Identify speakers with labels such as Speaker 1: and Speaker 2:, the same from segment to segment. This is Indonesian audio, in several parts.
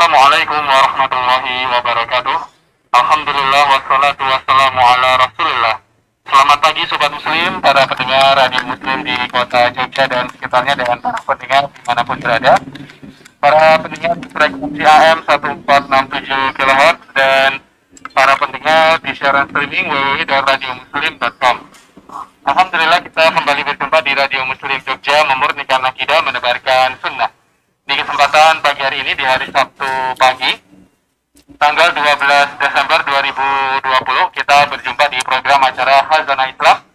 Speaker 1: Assalamualaikum warahmatullahi wabarakatuh. Alhamdulillah wassalatu wassalamu ala rasulillah. Selamat pagi Sobat Muslim, para pendengar Radio Muslim di kota Jogja dan sekitarnya dan para pendengar di mana pun berada. Para pendengar frekuensi AM 1467 kHz dan para pendengar di siaran streaming www.radiomuslim.com. Alhamdulillah kita kembali berjumpa di Radio Muslim Jogja memurnikan akidah menebarkan sunnah. Di kesempatan pagi hari ini di hari Sabtu pagi tanggal 12 Desember 2020 kita berjumpa di program acara Hazana Islam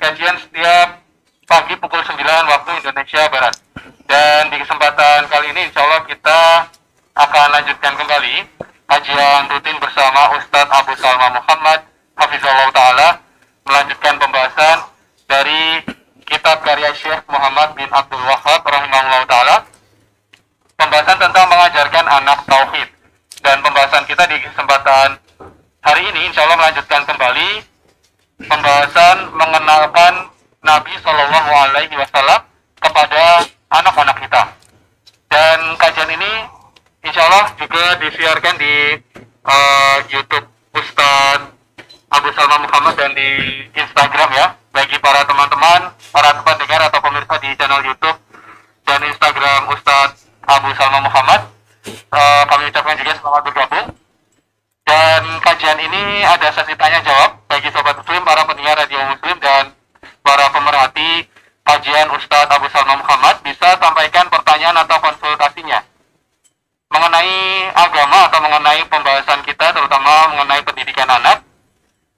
Speaker 1: kajian setiap pagi pukul 9 waktu Indonesia Barat. Dan di kesempatan kali ini insya Allah kita akan lanjutkan kembali kajian rutin bersama Ustadz Abu Salma Muhammad Hafizullah Ta'ala melanjutkan pembahasan dari kitab karya Syekh Muhammad bin Abdul Wahab rahimahullah ta'ala pembahasan tentang mengajarkan anak tauhid dan pembahasan kita di kesempatan hari ini insya Allah melanjutkan kembali pembahasan mengenalkan Nabi Shallallahu Alaihi Wasallam kepada anak-anak kita dan kajian ini insya Allah juga disiarkan di uh, YouTube Ustadz Abu Salma Muhammad dan di Instagram ya bagi para teman-teman para pendengar atau pemirsa di channel YouTube dan Instagram Ustadz Abu Salma Muhammad. Uh, kami ucapkan juga selamat bergabung. Dan kajian ini ada sesi tanya jawab bagi sobat muslim, para pendengar radio muslim dan para pemerhati kajian Ustadz Abu Salma Muhammad bisa sampaikan pertanyaan atau konsultasinya mengenai agama atau mengenai pembahasan kita terutama mengenai pendidikan anak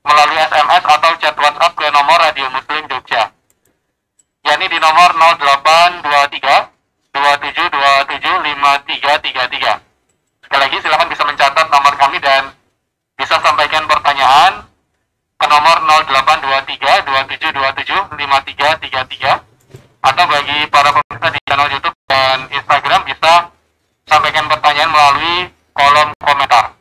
Speaker 1: melalui SMS atau chat WhatsApp ke nomor Radio Muslim Jogja yakni di nomor 0823 27275333. Sekali lagi silakan bisa mencatat nomor kami dan bisa sampaikan pertanyaan ke nomor 082327275333 atau bagi para pemirsa di channel YouTube dan Instagram bisa sampaikan pertanyaan melalui kolom komentar.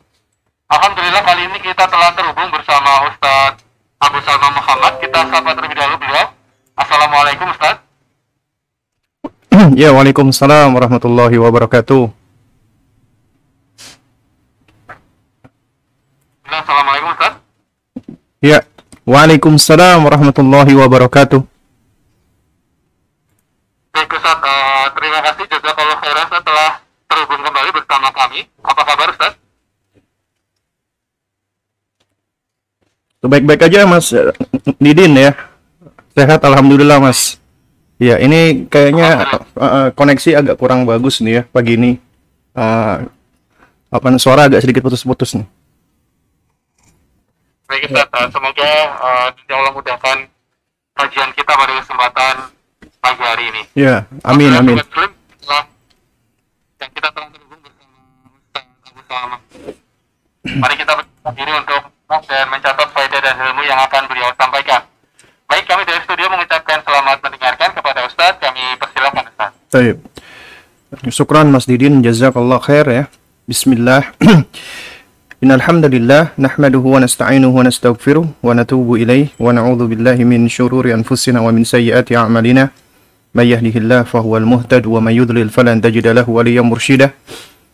Speaker 1: Alhamdulillah kali ini kita telah terhubung bersama Ustadz Abu Salma Muhammad. Kita sapa terlebih dahulu beliau. Assalamualaikum Ustadz.
Speaker 2: ya, Waalaikumsalam warahmatullahi wabarakatuh.
Speaker 1: Assalamualaikum Ustaz.
Speaker 2: Ya, Waalaikumsalam warahmatullahi wabarakatuh.
Speaker 1: Baik Ustaz, uh, terima kasih jazakallah khairan Ustaz telah terhubung kembali bersama kami. Apa kabar Ustaz?
Speaker 2: Baik-baik aja Mas Didin ya. Sehat Alhamdulillah Mas. Ya, ini kayaknya uh, koneksi agak kurang bagus nih ya pagi ini. Uh, apa suara agak sedikit putus-putus nih.
Speaker 1: Baik Ustaz, uh, semoga uh, Allah mudahkan kajian kita pada kesempatan pagi hari ini.
Speaker 2: Ya, amin amin.
Speaker 1: Muslim, dan kita telah Salama. Mari kita bersiap diri untuk dan mencatat faedah dan ilmu yang akan beliau sampaikan. Baik, kami dari studio mengucapkan selamat mendengarkan kepada Ustadz. Kami persilakan Ustadz.
Speaker 2: Baik. Syukran Mas Didin, jazakallah khair ya. Bismillah. Innal hamdalillah nahmaduhu wa nasta'inuhu wa nastaghfiruh wa natubu ilaih wa na'udzu billahi min syururi anfusina wa min sayyiati a'malina. May yahdihillahu fahuwal muhtad wa may yudlil falan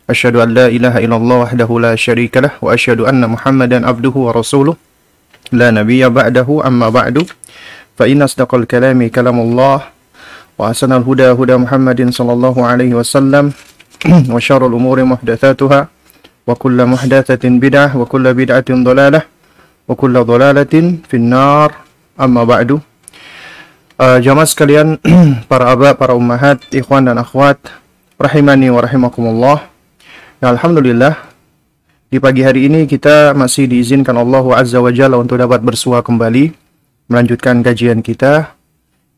Speaker 2: أشهد أن لا إله إلا الله وحده لا شريك له وأشهد أن محمدا عبده ورسوله. لا نبي بعده أما بعد. فإن أصدق الكلام كلام الله وأحسن الهدى هدى محمد صلى الله عليه وسلم وشر الأمور محدثاتها وكل محدثة بدعة وكل بدعة ضلالة وكل ضلالة في النار أما بعد. آه، جماعة سكليان para aba, para ummahat, ikhwan dan akhwat, rahimani wa. Ya, Alhamdulillah di pagi hari ini kita masih diizinkan Allah Azza wa Jalla untuk dapat bersua kembali melanjutkan kajian kita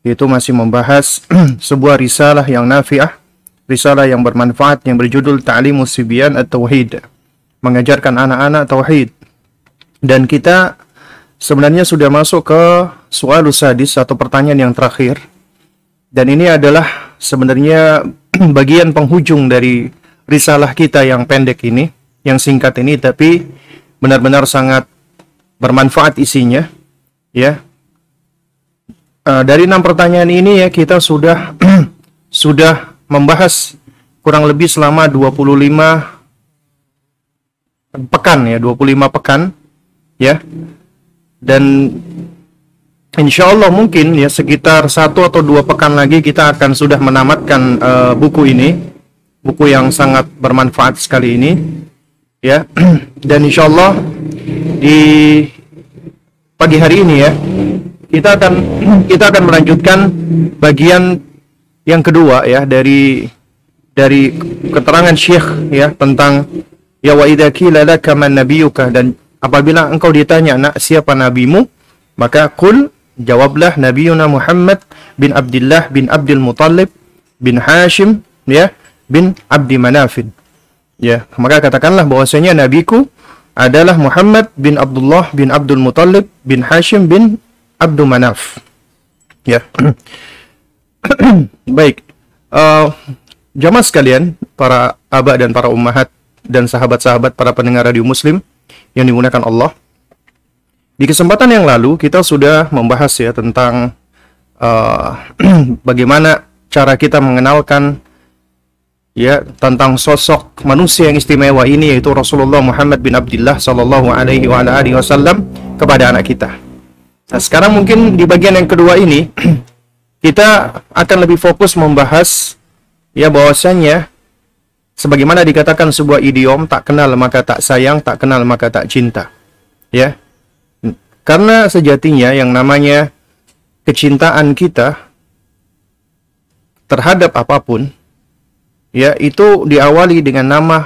Speaker 2: yaitu masih membahas sebuah risalah yang nafiah, risalah yang bermanfaat yang berjudul Ta'limus Sibyan At-Tauhid, mengajarkan anak-anak tauhid. Dan kita sebenarnya sudah masuk ke soal sadis atau pertanyaan yang terakhir. Dan ini adalah sebenarnya bagian penghujung dari risalah kita yang pendek ini, yang singkat ini tapi benar-benar sangat bermanfaat isinya. Ya, Uh, dari enam pertanyaan ini ya kita sudah sudah membahas kurang lebih selama 25 pekan ya, 25 pekan ya. Dan insya Allah mungkin ya sekitar satu atau dua pekan lagi kita akan sudah menamatkan uh, buku ini, buku yang sangat bermanfaat sekali ini ya. Dan insya Allah di pagi hari ini ya kita akan kita akan melanjutkan bagian yang kedua ya dari dari keterangan Syekh ya tentang ya wa idza nabiyuka. Dan apabila engkau ditanya nak siapa nabimu? Maka kul jawablah nabiyuna Muhammad bin Abdullah bin Abdul Muttalib bin Hashim ya bin Abdi Manafin. Ya maka katakanlah bahwasanya nabiku adalah Muhammad bin Abdullah bin Abdul Muttalib bin Hashim bin Abdul Manaf. Ya. Baik. Uh, jamaah sekalian para abah dan para ummahat dan sahabat-sahabat para pendengar radio muslim yang digunakan Allah. Di kesempatan yang lalu kita sudah membahas ya tentang uh, bagaimana cara kita mengenalkan ya tentang sosok manusia yang istimewa ini yaitu Rasulullah Muhammad bin Abdullah sallallahu alaihi wasallam kepada anak kita. Nah, sekarang mungkin di bagian yang kedua ini kita akan lebih fokus membahas ya bahwasanya sebagaimana dikatakan sebuah idiom tak kenal maka tak sayang, tak kenal maka tak cinta. Ya. Karena sejatinya yang namanya kecintaan kita terhadap apa pun ya itu diawali dengan nama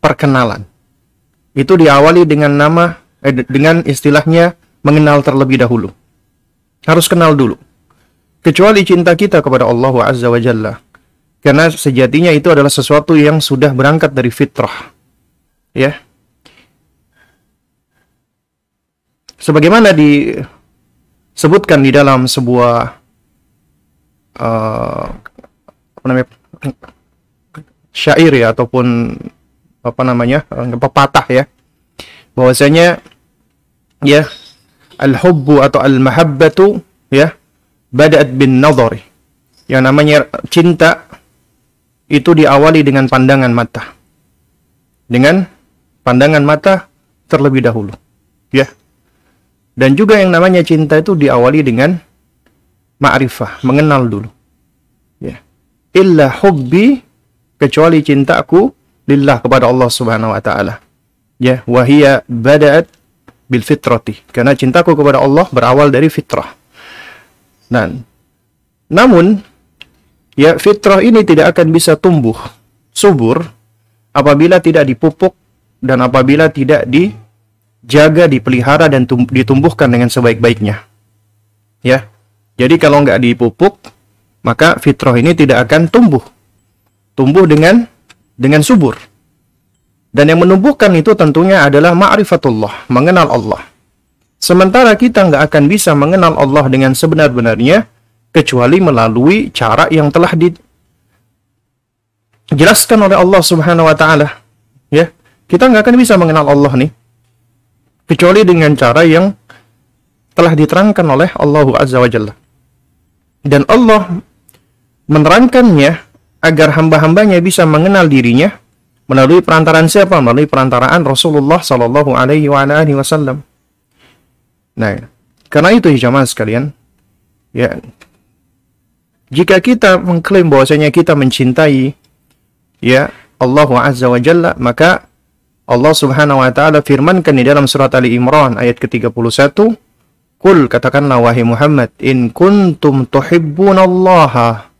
Speaker 2: perkenalan. Itu diawali dengan nama eh, dengan istilahnya mengenal terlebih dahulu. Harus kenal dulu. Kecuali cinta kita kepada Allah Azza wa Jalla. Karena sejatinya itu adalah sesuatu yang sudah berangkat dari fitrah. Ya. Sebagaimana disebutkan di dalam sebuah uh, apa namanya syair ya ataupun apa namanya pepatah ya. Bahwasanya ya al-hubbu atau al-mahabbatu ya bada'at bin nadhari. Yang namanya cinta itu diawali dengan pandangan mata. Dengan pandangan mata terlebih dahulu ya. Dan juga yang namanya cinta itu diawali dengan ma'rifah mengenal dulu ya. Illa hubbi kecuali cintaku lillah kepada Allah Subhanahu wa taala. Ya, wahia bada'at bil fitrati. Karena cintaku kepada Allah berawal dari fitrah. Nah, namun ya fitrah ini tidak akan bisa tumbuh subur apabila tidak dipupuk dan apabila tidak dijaga, dipelihara dan ditumbuhkan dengan sebaik-baiknya. Ya. Jadi kalau nggak dipupuk, maka fitrah ini tidak akan tumbuh tumbuh dengan dengan subur. Dan yang menumbuhkan itu tentunya adalah ma'rifatullah, mengenal Allah. Sementara kita nggak akan bisa mengenal Allah dengan sebenar-benarnya kecuali melalui cara yang telah dijelaskan oleh Allah Subhanahu wa taala. Ya, kita nggak akan bisa mengenal Allah nih kecuali dengan cara yang telah diterangkan oleh Allah Azza wa Jalla. Dan Allah menerangkannya agar hamba-hambanya bisa mengenal dirinya melalui perantaraan siapa? Melalui perantaraan Rasulullah Sallallahu Alaihi Wasallam. Nah, karena itu jamaah sekalian, ya, jika kita mengklaim bahwasanya kita mencintai ya Allah Azza wa Jalla, maka Allah Subhanahu wa taala firmankan di dalam surat Ali Imran ayat ke-31, "Qul katakanlah wahai Muhammad, in kuntum tuhibbunallaha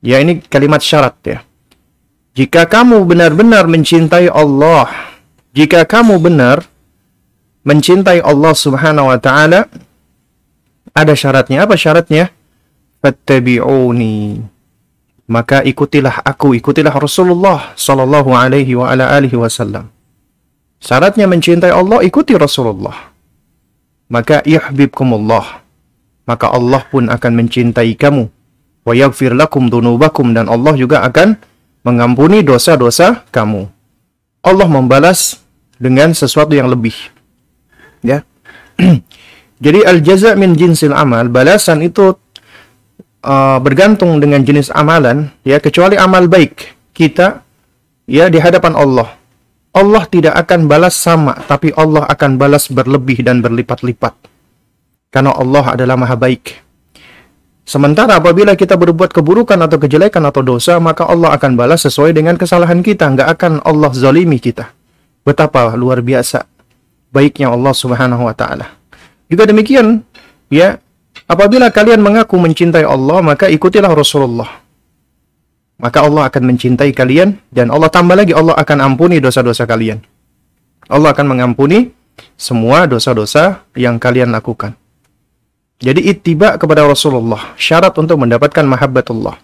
Speaker 2: Ya ini kalimat syarat ya. Jika kamu benar-benar mencintai Allah, jika kamu benar mencintai Allah Subhanahu wa taala, ada syaratnya. Apa syaratnya? Fattabi'uni. Maka ikutilah aku, ikutilah Rasulullah sallallahu alaihi wa ala alihi wasallam. Syaratnya mencintai Allah, ikuti Rasulullah. Maka yuhibbukumullah. Maka Allah pun akan mencintai kamu wa lakum dan Allah juga akan mengampuni dosa-dosa kamu. Allah membalas dengan sesuatu yang lebih. Ya. Jadi al jaza min jinsil amal, balasan itu uh, bergantung dengan jenis amalan, ya kecuali amal baik kita ya di hadapan Allah. Allah tidak akan balas sama, tapi Allah akan balas berlebih dan berlipat-lipat. Karena Allah adalah maha baik. Sementara apabila kita berbuat keburukan atau kejelekan atau dosa, maka Allah akan balas sesuai dengan kesalahan kita. Nggak akan Allah zalimi kita. Betapa luar biasa baiknya Allah subhanahu wa ta'ala. Juga demikian, ya, apabila kalian mengaku mencintai Allah, maka ikutilah Rasulullah maka Allah akan mencintai kalian dan Allah tambah lagi Allah akan ampuni dosa-dosa kalian. Allah akan mengampuni semua dosa-dosa yang kalian lakukan. Jadi ittiba kepada Rasulullah syarat untuk mendapatkan mahabbatullah.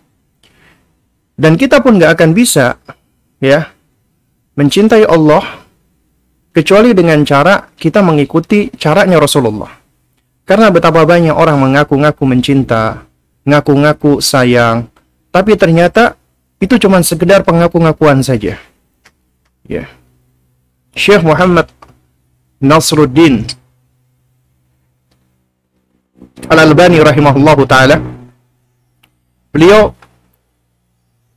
Speaker 2: Dan kita pun nggak akan bisa ya mencintai Allah kecuali dengan cara kita mengikuti caranya Rasulullah. Karena betapa banyak orang mengaku-ngaku mencinta, ngaku-ngaku sayang, tapi ternyata itu cuma sekedar pengaku-ngakuan saja. Ya. Syekh Muhammad Nasruddin Al-Albani rahimahullahu taala beliau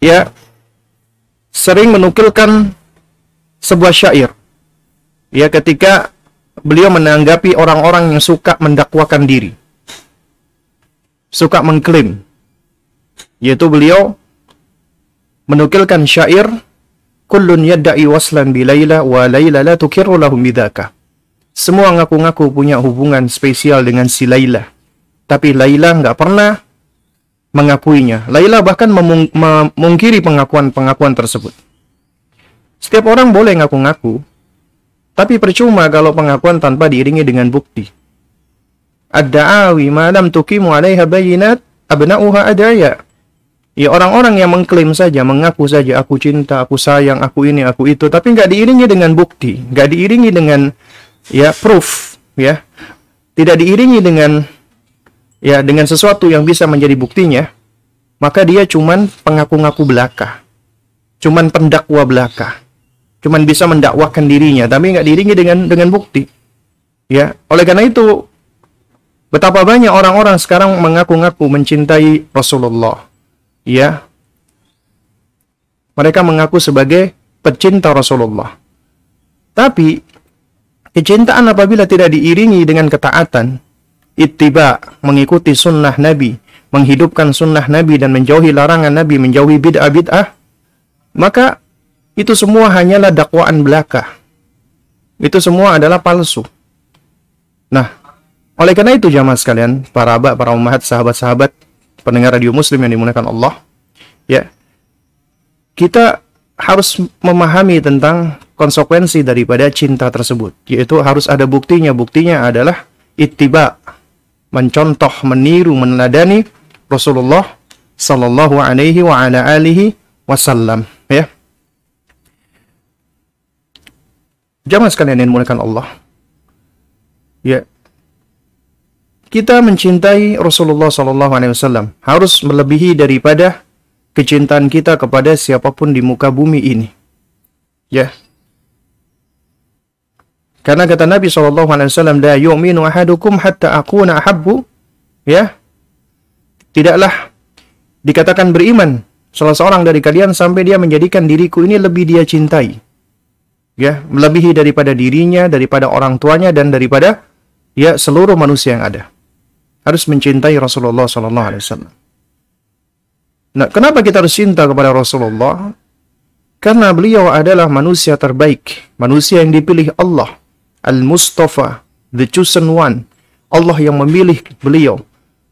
Speaker 2: ya sering menukilkan sebuah syair ya ketika beliau menanggapi orang-orang yang suka mendakwakan diri suka mengklaim yaitu beliau menukilkan syair kullun yadda'i waslan bi Laila wa Laila la lahum bidaka. Semua ngaku-ngaku punya hubungan spesial dengan si Laila. Tapi Laila nggak pernah mengakuinya. Laila bahkan memungkiri pengakuan-pengakuan tersebut. Setiap orang boleh ngaku-ngaku, tapi percuma kalau pengakuan tanpa diiringi dengan bukti. Ad-da'awi ma lam tukimu 'alaiha bayinat abna'uha adaya. Ya orang-orang yang mengklaim saja, mengaku saja, aku cinta, aku sayang, aku ini, aku itu, tapi nggak diiringi dengan bukti, nggak diiringi dengan ya proof, ya, tidak diiringi dengan ya dengan sesuatu yang bisa menjadi buktinya, maka dia cuman pengaku-ngaku belaka, cuman pendakwa belaka, cuman bisa mendakwakan dirinya, tapi nggak diiringi dengan dengan bukti, ya. Oleh karena itu, betapa banyak orang-orang sekarang mengaku-ngaku mencintai Rasulullah. Ya. Mereka mengaku sebagai pecinta Rasulullah. Tapi kecintaan apabila tidak diiringi dengan ketaatan, ittiba, mengikuti sunnah Nabi, menghidupkan sunnah Nabi dan menjauhi larangan Nabi, menjauhi bid'ah-bid'ah, maka itu semua hanyalah dakwaan belaka. Itu semua adalah palsu. Nah, oleh karena itu jamaah sekalian, para abad, para umat, sahabat-sahabat, pendengar radio muslim yang dimuliakan Allah, ya, kita harus memahami tentang konsekuensi daripada cinta tersebut, yaitu harus ada buktinya. Buktinya adalah ittiba, mencontoh, meniru, meneladani Rasulullah sallallahu alaihi wa ala alihi wasallam, ya. Jangan sekalian yang dimuliakan Allah. Ya, kita mencintai Rasulullah Sallallahu Alaihi Wasallam harus melebihi daripada kecintaan kita kepada siapa pun di muka bumi ini. Ya. Karena kata Nabi Wasallam, "La yu'minu ahadukum hatta akuna ahabbu." Ya. Tidaklah dikatakan beriman salah seorang dari kalian sampai dia menjadikan diriku ini lebih dia cintai. Ya, melebihi daripada dirinya, daripada orang tuanya dan daripada ya seluruh manusia yang ada harus mencintai Rasulullah Wasallam. Nah, kenapa kita harus cinta kepada Rasulullah? Karena beliau adalah manusia terbaik, manusia yang dipilih Allah, Al-Mustafa, the chosen one. Allah yang memilih beliau.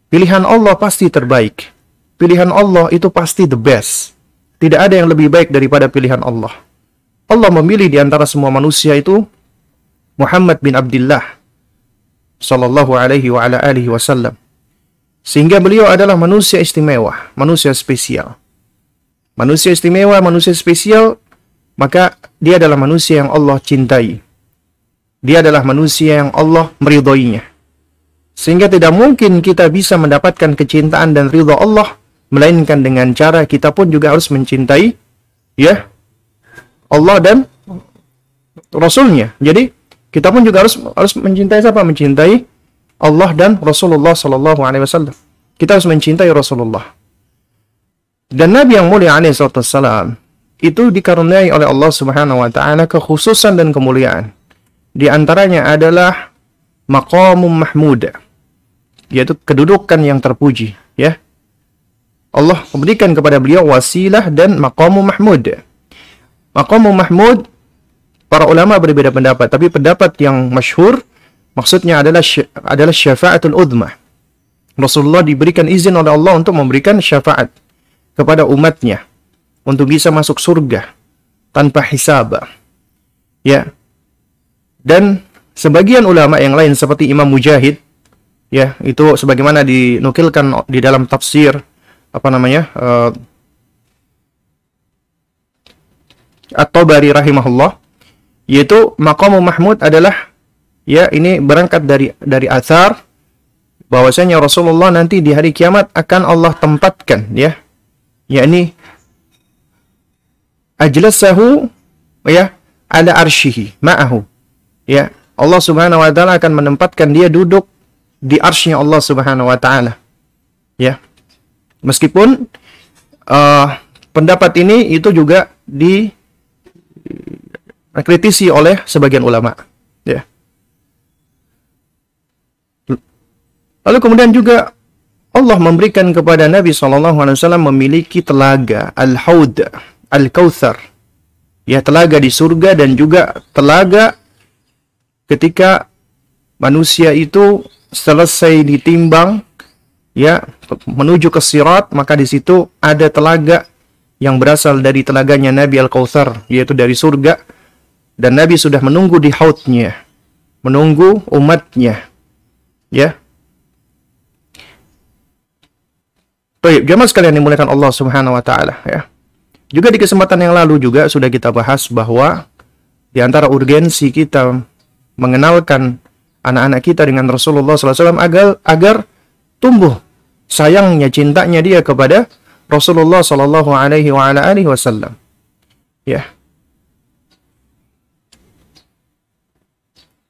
Speaker 2: Pilihan Allah pasti terbaik. Pilihan Allah itu pasti the best. Tidak ada yang lebih baik daripada pilihan Allah. Allah memilih di antara semua manusia itu Muhammad bin Abdullah sallallahu alaihi wa ala alihi wasallam. Sehingga beliau adalah manusia istimewa, manusia spesial. Manusia istimewa, manusia spesial, maka dia adalah manusia yang Allah cintai. Dia adalah manusia yang Allah meridhoinya. Sehingga tidak mungkin kita bisa mendapatkan kecintaan dan ridho Allah melainkan dengan cara kita pun juga harus mencintai ya Allah dan Rasulnya. Jadi kita pun juga harus harus mencintai siapa? Mencintai Allah dan Rasulullah Sallallahu Alaihi Wasallam. Kita harus mencintai Rasulullah. Dan Nabi yang mulia alaihi itu dikaruniai oleh Allah Subhanahu wa taala kekhususan dan kemuliaan. Di antaranya adalah maqamum mahmud yaitu kedudukan yang terpuji, ya. Allah memberikan kepada beliau wasilah dan maqamum mahmud. Maqamum mahmud para ulama berbeda pendapat, tapi pendapat yang masyhur maksudnya adalah adalah syafaatul udmah. Rasulullah diberikan izin oleh Allah untuk memberikan syafaat kepada umatnya untuk bisa masuk surga tanpa hisab. Ya. Dan sebagian ulama yang lain seperti Imam Mujahid ya, itu sebagaimana dinukilkan di dalam tafsir apa namanya? Uh, At-Tabari rahimahullah yaitu maqamu Mahmud adalah ya ini berangkat dari dari asar bahwasanya Rasulullah nanti di hari kiamat akan Allah tempatkan ya yakni ajlasahu ya ala arshihi ma'ahu ya Allah Subhanahu wa taala akan menempatkan dia duduk di arsy Allah Subhanahu wa taala. Ya. Meskipun uh, pendapat ini itu juga di kritisi oleh sebagian ulama. Ya. Lalu kemudian juga Allah memberikan kepada Nabi SAW memiliki telaga al-haud Al-Kautsar. Ya, telaga di surga dan juga telaga ketika manusia itu selesai ditimbang ya menuju ke sirat maka di situ ada telaga yang berasal dari telaganya Nabi Al-Kautsar yaitu dari surga dan Nabi sudah menunggu di hautnya menunggu umatnya ya Baik, jamaah sekalian dimuliakan Allah Subhanahu wa taala ya. Juga di kesempatan yang lalu juga sudah kita bahas bahwa di antara urgensi kita mengenalkan anak-anak kita dengan Rasulullah SAW agar agar tumbuh sayangnya cintanya dia kepada Rasulullah Sallallahu Alaihi Wasallam. Ya.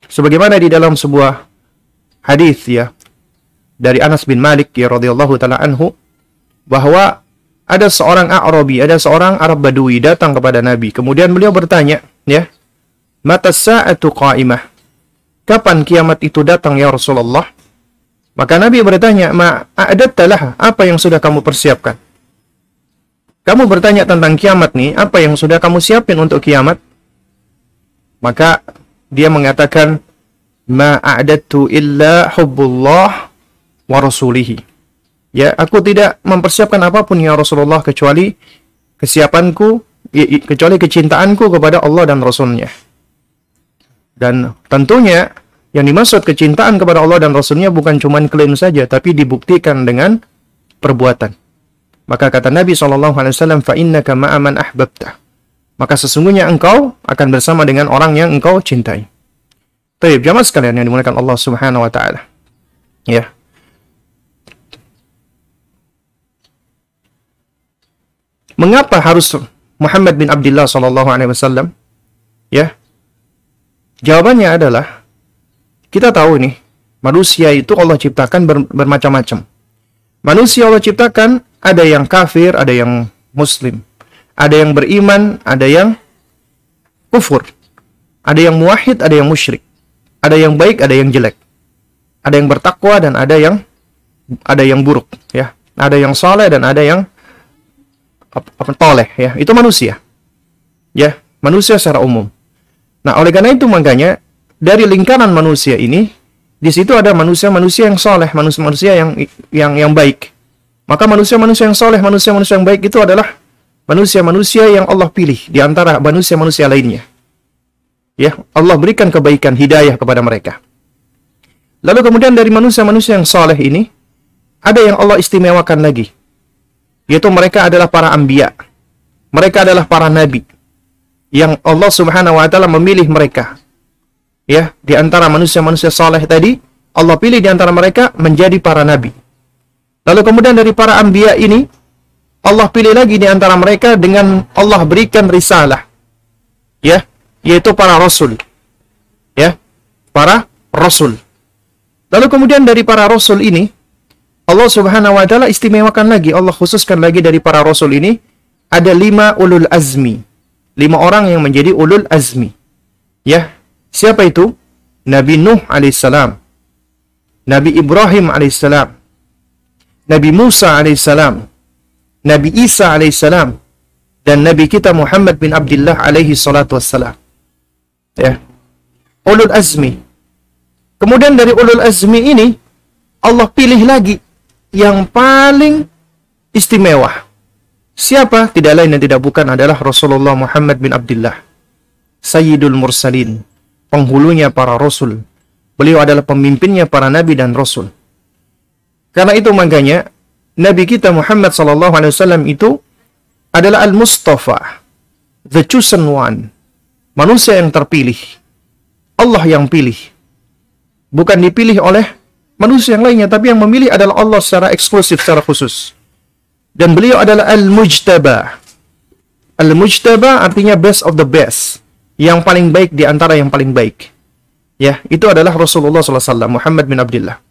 Speaker 2: Sebagaimana di dalam sebuah hadis ya dari Anas bin Malik ya radhiyallahu taala anhu bahwa ada seorang Arabi, ada seorang Arab Badui datang kepada Nabi. Kemudian beliau bertanya, ya, mata sa'atu qa'imah. Kapan kiamat itu datang ya Rasulullah? Maka Nabi bertanya, ma a'adattalah, apa yang sudah kamu persiapkan? Kamu bertanya tentang kiamat nih, apa yang sudah kamu siapin untuk kiamat? Maka dia mengatakan, ma a'adattu illa hubbullah wa rasulihi Ya, aku tidak mempersiapkan apa pun ya Rasulullah kecuali kesiapanku, kecuali kecintaanku kepada Allah dan Rasulnya. Dan tentunya yang dimaksud kecintaan kepada Allah dan Rasulnya bukan cuma klaim saja, tapi dibuktikan dengan perbuatan. Maka kata Nabi SAW, فَإِنَّكَ مَعَ مَنْ أَحْبَبْتَ Maka sesungguhnya engkau akan bersama dengan orang yang engkau cintai. Taib, jamaah sekalian yang dimulakan Allah Subhanahu wa taala. Ya. Mengapa harus Muhammad bin Abdullah Sallallahu Alaihi Wasallam? Ya, jawabannya adalah kita tahu nih manusia itu Allah ciptakan ber, bermacam-macam. Manusia Allah ciptakan ada yang kafir, ada yang muslim, ada yang beriman, ada yang kufur, ada yang muahid, ada yang musyrik, ada yang baik, ada yang jelek, ada yang bertakwa dan ada yang ada yang buruk, ya, ada yang soleh dan ada yang apa toleh ya. Itu manusia. Ya manusia secara umum nah oleh karena itu makanya dari lingkaran manusia ini di situ ada manusia-manusia yang soleh manusia-manusia yang yang yang baik. Maka manusia-manusia yang soleh manusia-manusia yang baik itu adalah manusia-manusia yang Allah pilih di antara manusia-manusia lainnya. Ya Allah berikan kebaikan hidayah kepada mereka. Lalu kemudian dari manusia-manusia yang soleh ini ada yang Allah istimewakan lagi. Yaitu mereka adalah para anbiya. Mereka adalah para nabi yang Allah Subhanahu wa taala memilih mereka. Ya, di antara manusia-manusia saleh tadi, Allah pilih di antara mereka menjadi para nabi. Lalu kemudian dari para anbiya ini Allah pilih lagi di antara mereka dengan Allah berikan risalah. Ya, yaitu para rasul. Ya, para rasul. Lalu kemudian dari para rasul ini Allah Subhanahu wa taala istimewakan lagi, Allah khususkan lagi dari para rasul ini ada lima ulul azmi. Lima orang yang menjadi ulul azmi. Ya, siapa itu? Nabi Nuh alaihissalam, Nabi Ibrahim alaihissalam, Nabi Musa alaihissalam, Nabi Isa alaihissalam, dan Nabi kita Muhammad bin Abdullah alaihi salatu wassalam. Ya. Ulul azmi. Kemudian dari ulul azmi ini Allah pilih lagi yang paling istimewa. Siapa? Tidak lain dan tidak bukan adalah Rasulullah Muhammad bin Abdullah. Sayyidul Mursalin. Penghulunya para Rasul. Beliau adalah pemimpinnya para Nabi dan Rasul. Karena itu makanya Nabi kita Muhammad SAW itu adalah Al-Mustafa, the chosen one, manusia yang terpilih. Allah yang pilih. Bukan dipilih oleh manusia yang lainnya, tapi yang memilih adalah Allah secara eksklusif, secara khusus. Dan beliau adalah Al-Mujtaba. Al-Mujtaba artinya best of the best. Yang paling baik di antara yang paling baik. Ya, itu adalah Rasulullah SAW, Muhammad bin Abdullah.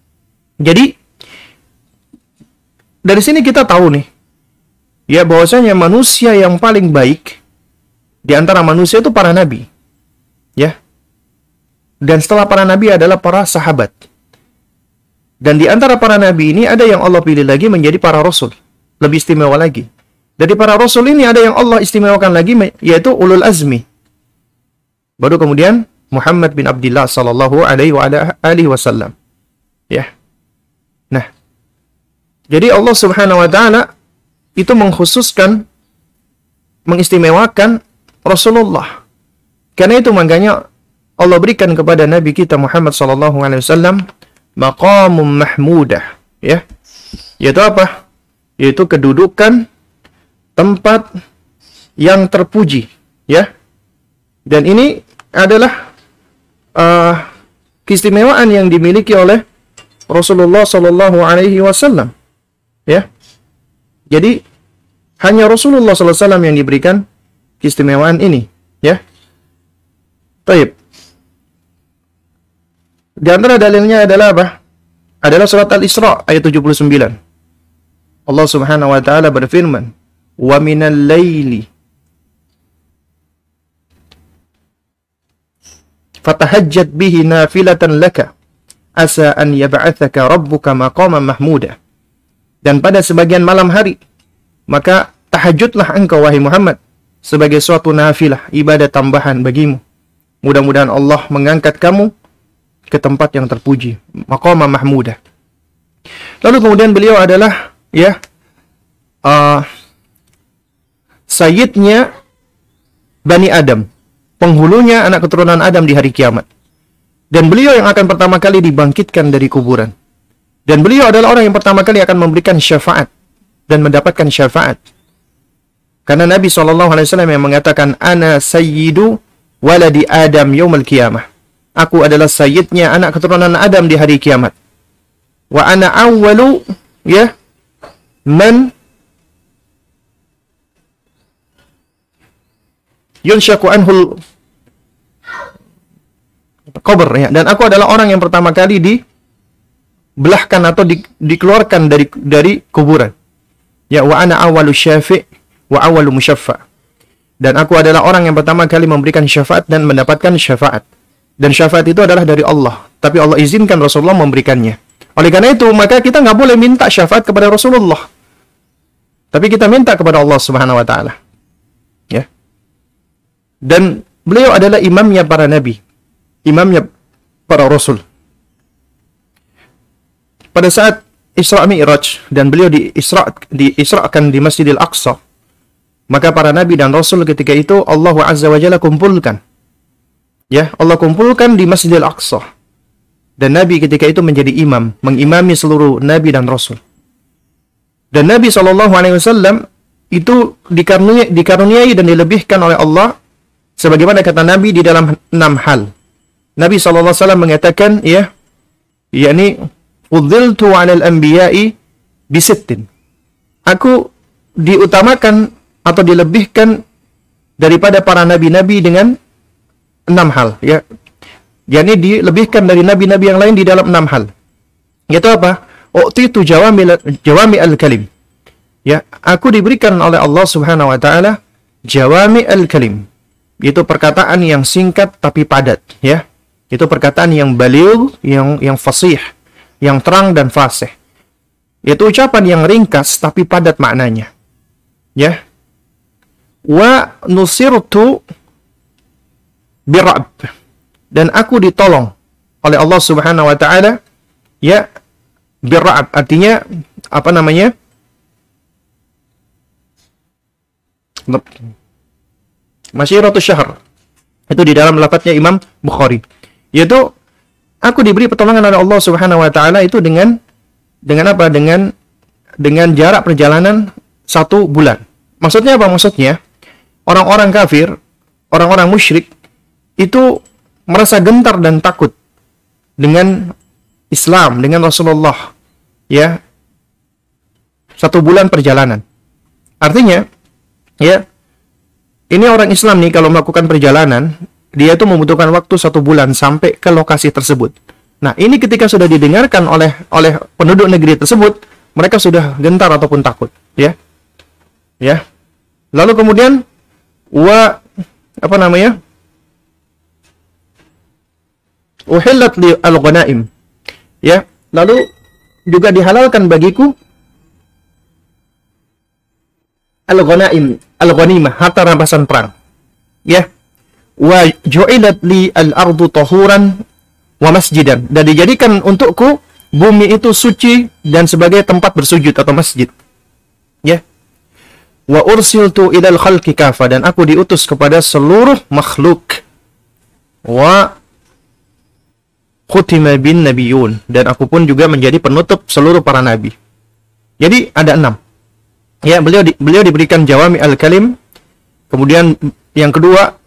Speaker 2: Jadi, dari sini kita tahu nih, ya bahwasanya manusia yang paling baik di antara manusia itu para nabi. Ya. Dan setelah para nabi adalah para sahabat. Dan di antara para nabi ini ada yang Allah pilih lagi menjadi para rasul. Lebih istimewa lagi. Dari para rasul ini ada yang Allah istimewakan lagi yaitu ulul azmi. Baru kemudian Muhammad bin Abdullah sallallahu alaihi wasallam. Ya. Nah. Jadi Allah Subhanahu wa taala itu mengkhususkan mengistimewakan Rasulullah. Karena itu makanya Allah berikan kepada Nabi kita Muhammad sallallahu alaihi wasallam maqamum mahmudah, ya. Yaitu apa? Yaitu kedudukan tempat yang terpuji, ya. Dan ini adalah uh, keistimewaan yang dimiliki oleh Rasulullah sallallahu alaihi wasallam. Ya. Jadi hanya Rasulullah SAW yang diberikan keistimewaan ini, ya. Taib. Di antara dalilnya adalah apa? Adalah surat Al-Isra ayat 79. Allah Subhanahu wa taala berfirman, "Wa minal laili fatahajjat bihi nafilatan laka asa an yab'athaka rabbuka maqaman mahmuda." dan pada sebagian malam hari maka tahajudlah engkau wahai Muhammad sebagai suatu nafilah ibadah tambahan bagimu mudah-mudahan Allah mengangkat kamu ke tempat yang terpuji maqama mahmudah lalu kemudian beliau adalah ya uh, sayyidnya Bani Adam penghulunya anak keturunan Adam di hari kiamat dan beliau yang akan pertama kali dibangkitkan dari kuburan dan beliau adalah orang yang pertama kali akan memberikan syafaat dan mendapatkan syafaat. Karena Nabi SAW yang mengatakan, Ana sayyidu waladi Adam yawmal qiyamah. Aku adalah sayyidnya anak keturunan Adam di hari kiamat. Wa ana awwalu, ya, man yunshaku anhul qabr ya dan aku adalah orang yang pertama kali di belahkan atau di, dikeluarkan dari dari kuburan. Ya wa ana awalu syafi' wa awalu musyaffa. Dan aku adalah orang yang pertama kali memberikan syafaat dan mendapatkan syafaat. Dan syafaat itu adalah dari Allah. Tapi Allah izinkan Rasulullah memberikannya. Oleh karena itu, maka kita nggak boleh minta syafaat kepada Rasulullah. Tapi kita minta kepada Allah Subhanahu wa taala. Ya. Dan beliau adalah imamnya para nabi. Imamnya para rasul pada saat Isra Mi'raj dan beliau di Isra di Isra'kan di Masjidil Aqsa maka para nabi dan rasul ketika itu Allah Azza wa Jalla kumpulkan ya Allah kumpulkan di Masjidil Aqsa dan nabi ketika itu menjadi imam mengimami seluruh nabi dan rasul dan Nabi Shallallahu alaihi wasallam itu dikaruniai, dan dilebihkan oleh Allah sebagaimana kata Nabi di dalam enam hal. Nabi Shallallahu alaihi wasallam mengatakan ya yakni Fudziltu 'alal anbiya'i bisittin. Aku diutamakan atau dilebihkan daripada para nabi-nabi dengan enam hal ya. Yani dilebihkan dari nabi-nabi yang lain di dalam enam hal. Yaitu apa? U'titu jawami jawami al-kalim. Ya, aku diberikan oleh Allah Subhanahu wa taala jawami al-kalim. Itu perkataan yang singkat tapi padat, ya. Itu perkataan yang baliw, yang yang fasih, yang terang dan fasih. Itu ucapan yang ringkas tapi padat maknanya. Ya. Wa nusirtu birab. Dan aku ditolong oleh Allah Subhanahu wa taala ya birab artinya apa namanya? Masyiratul syahr. Itu di dalam lafadznya Imam Bukhari. Yaitu aku diberi pertolongan oleh Allah Subhanahu wa taala itu dengan dengan apa? Dengan dengan jarak perjalanan satu bulan. Maksudnya apa? Maksudnya orang-orang kafir, orang-orang musyrik itu merasa gentar dan takut dengan Islam, dengan Rasulullah. Ya. Satu bulan perjalanan. Artinya, ya, ini orang Islam nih kalau melakukan perjalanan, dia itu membutuhkan waktu satu bulan sampai ke lokasi tersebut. Nah, ini ketika sudah didengarkan oleh oleh penduduk negeri tersebut, mereka sudah gentar ataupun takut, ya. Ya. Lalu kemudian wa apa namanya? Uhillat li al-ghanaim. Ya, lalu juga dihalalkan bagiku al-ghanaim, al-ghanimah, harta rampasan perang. Ya. Wa ju'ilat li al-ardu tahuran wa masjidan. Dan dijadikan untukku bumi itu suci dan sebagai tempat bersujud atau masjid. Ya. Wa ursiltu ilal khalqi kafa dan aku diutus kepada seluruh makhluk. Wa khutima bin nabiyun dan aku pun juga menjadi penutup seluruh para nabi. Jadi ada enam. Ya, beliau di, beliau diberikan jawami al-kalim. Kemudian yang kedua,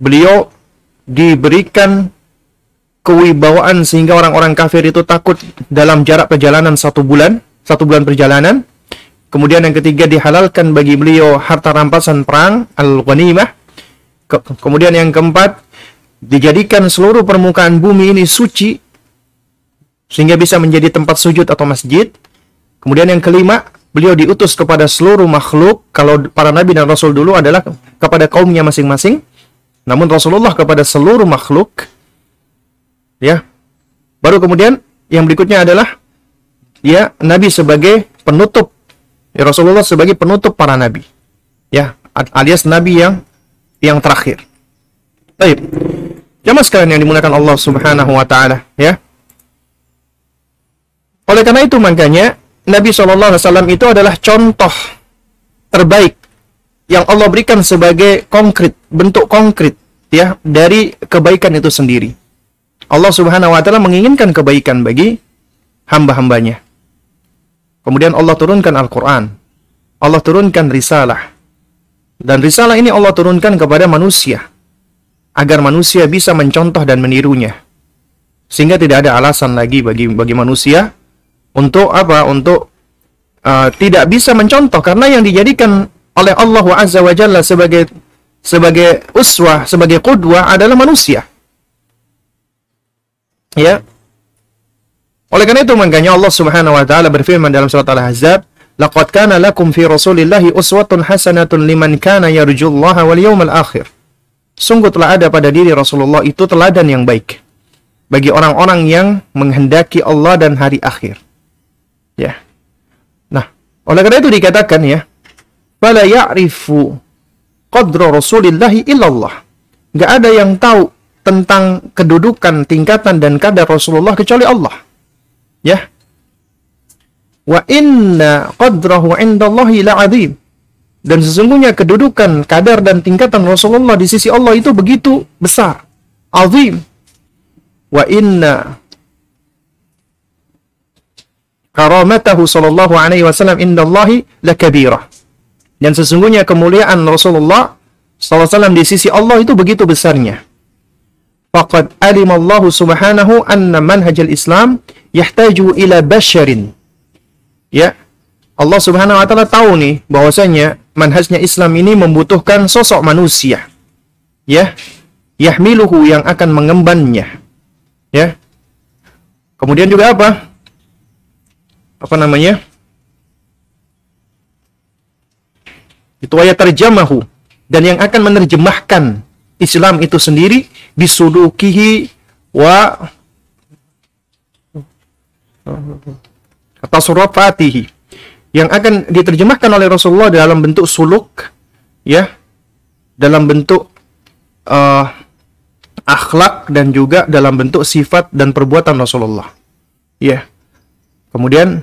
Speaker 2: beliau diberikan kewibawaan sehingga orang-orang kafir itu takut dalam jarak perjalanan satu bulan, satu bulan perjalanan. Kemudian yang ketiga dihalalkan bagi beliau harta rampasan perang al-ghanimah. Ke kemudian yang keempat dijadikan seluruh permukaan bumi ini suci sehingga bisa menjadi tempat sujud atau masjid. Kemudian yang kelima, beliau diutus kepada seluruh makhluk. Kalau para nabi dan rasul dulu adalah kepada kaumnya masing-masing. Namun Rasulullah kepada seluruh makhluk. Ya. Baru kemudian yang berikutnya adalah ya nabi sebagai penutup. Ya, Rasulullah sebagai penutup para nabi. Ya, alias nabi yang yang terakhir. Baik. Jamaah sekalian yang dimuliakan Allah Subhanahu wa taala, ya. Oleh karena itu makanya Nabi SAW itu adalah contoh terbaik yang Allah berikan sebagai konkret, bentuk konkret ya dari kebaikan itu sendiri. Allah Subhanahu wa taala menginginkan kebaikan bagi hamba-hambanya. Kemudian Allah turunkan Al-Qur'an. Allah turunkan risalah. Dan risalah ini Allah turunkan kepada manusia agar manusia bisa mencontoh dan menirunya. Sehingga tidak ada alasan lagi bagi bagi manusia untuk apa? Untuk uh, tidak bisa mencontoh karena yang dijadikan oleh Allah Azza wa Jalla sebagai sebagai uswah, sebagai qudwah adalah manusia. Ya. Oleh karena itu makanya Allah Subhanahu wa taala berfirman dalam surat Al-Ahzab, "Laqad kana lakum fi Rasulillahi uswatun hasanatun liman kana yarjullaha wal yawmal akhir." Sungguh telah ada pada diri Rasulullah itu teladan yang baik bagi orang-orang yang menghendaki Allah dan hari akhir. Ya. Nah, oleh karena itu dikatakan ya, "Fala ya'rifu qadra Rasulillahi illallah." Enggak ada yang tahu tentang kedudukan, tingkatan dan kadar Rasulullah kecuali Allah. Ya. Wa inna qadrahu indallahi la'adzim. Dan sesungguhnya kedudukan, kadar dan tingkatan Rasulullah di sisi Allah itu begitu besar, azim. Wa inna karamatahu sallallahu alaihi wasallam indallahi lakabirah. Dan sesungguhnya kemuliaan Rasulullah sallallahu alaihi wasallam di sisi Allah itu begitu besarnya. Faqad alimallahu subhanahu anna manhajal Islam yahtaju ila basharin. Ya, Allah Subhanahu wa taala tahu nih bahwasanya manhajnya Islam ini membutuhkan sosok manusia. Ya, yahmiluhu yang akan mengembannya. Ya. Kemudian juga apa? apa namanya Itu ayat terjemahu dan yang akan menerjemahkan Islam itu sendiri bisulukihi wa tasarrufatihi yang akan diterjemahkan oleh Rasulullah dalam bentuk suluk ya. Dalam bentuk uh, akhlak dan juga dalam bentuk sifat dan perbuatan Rasulullah ya. Kemudian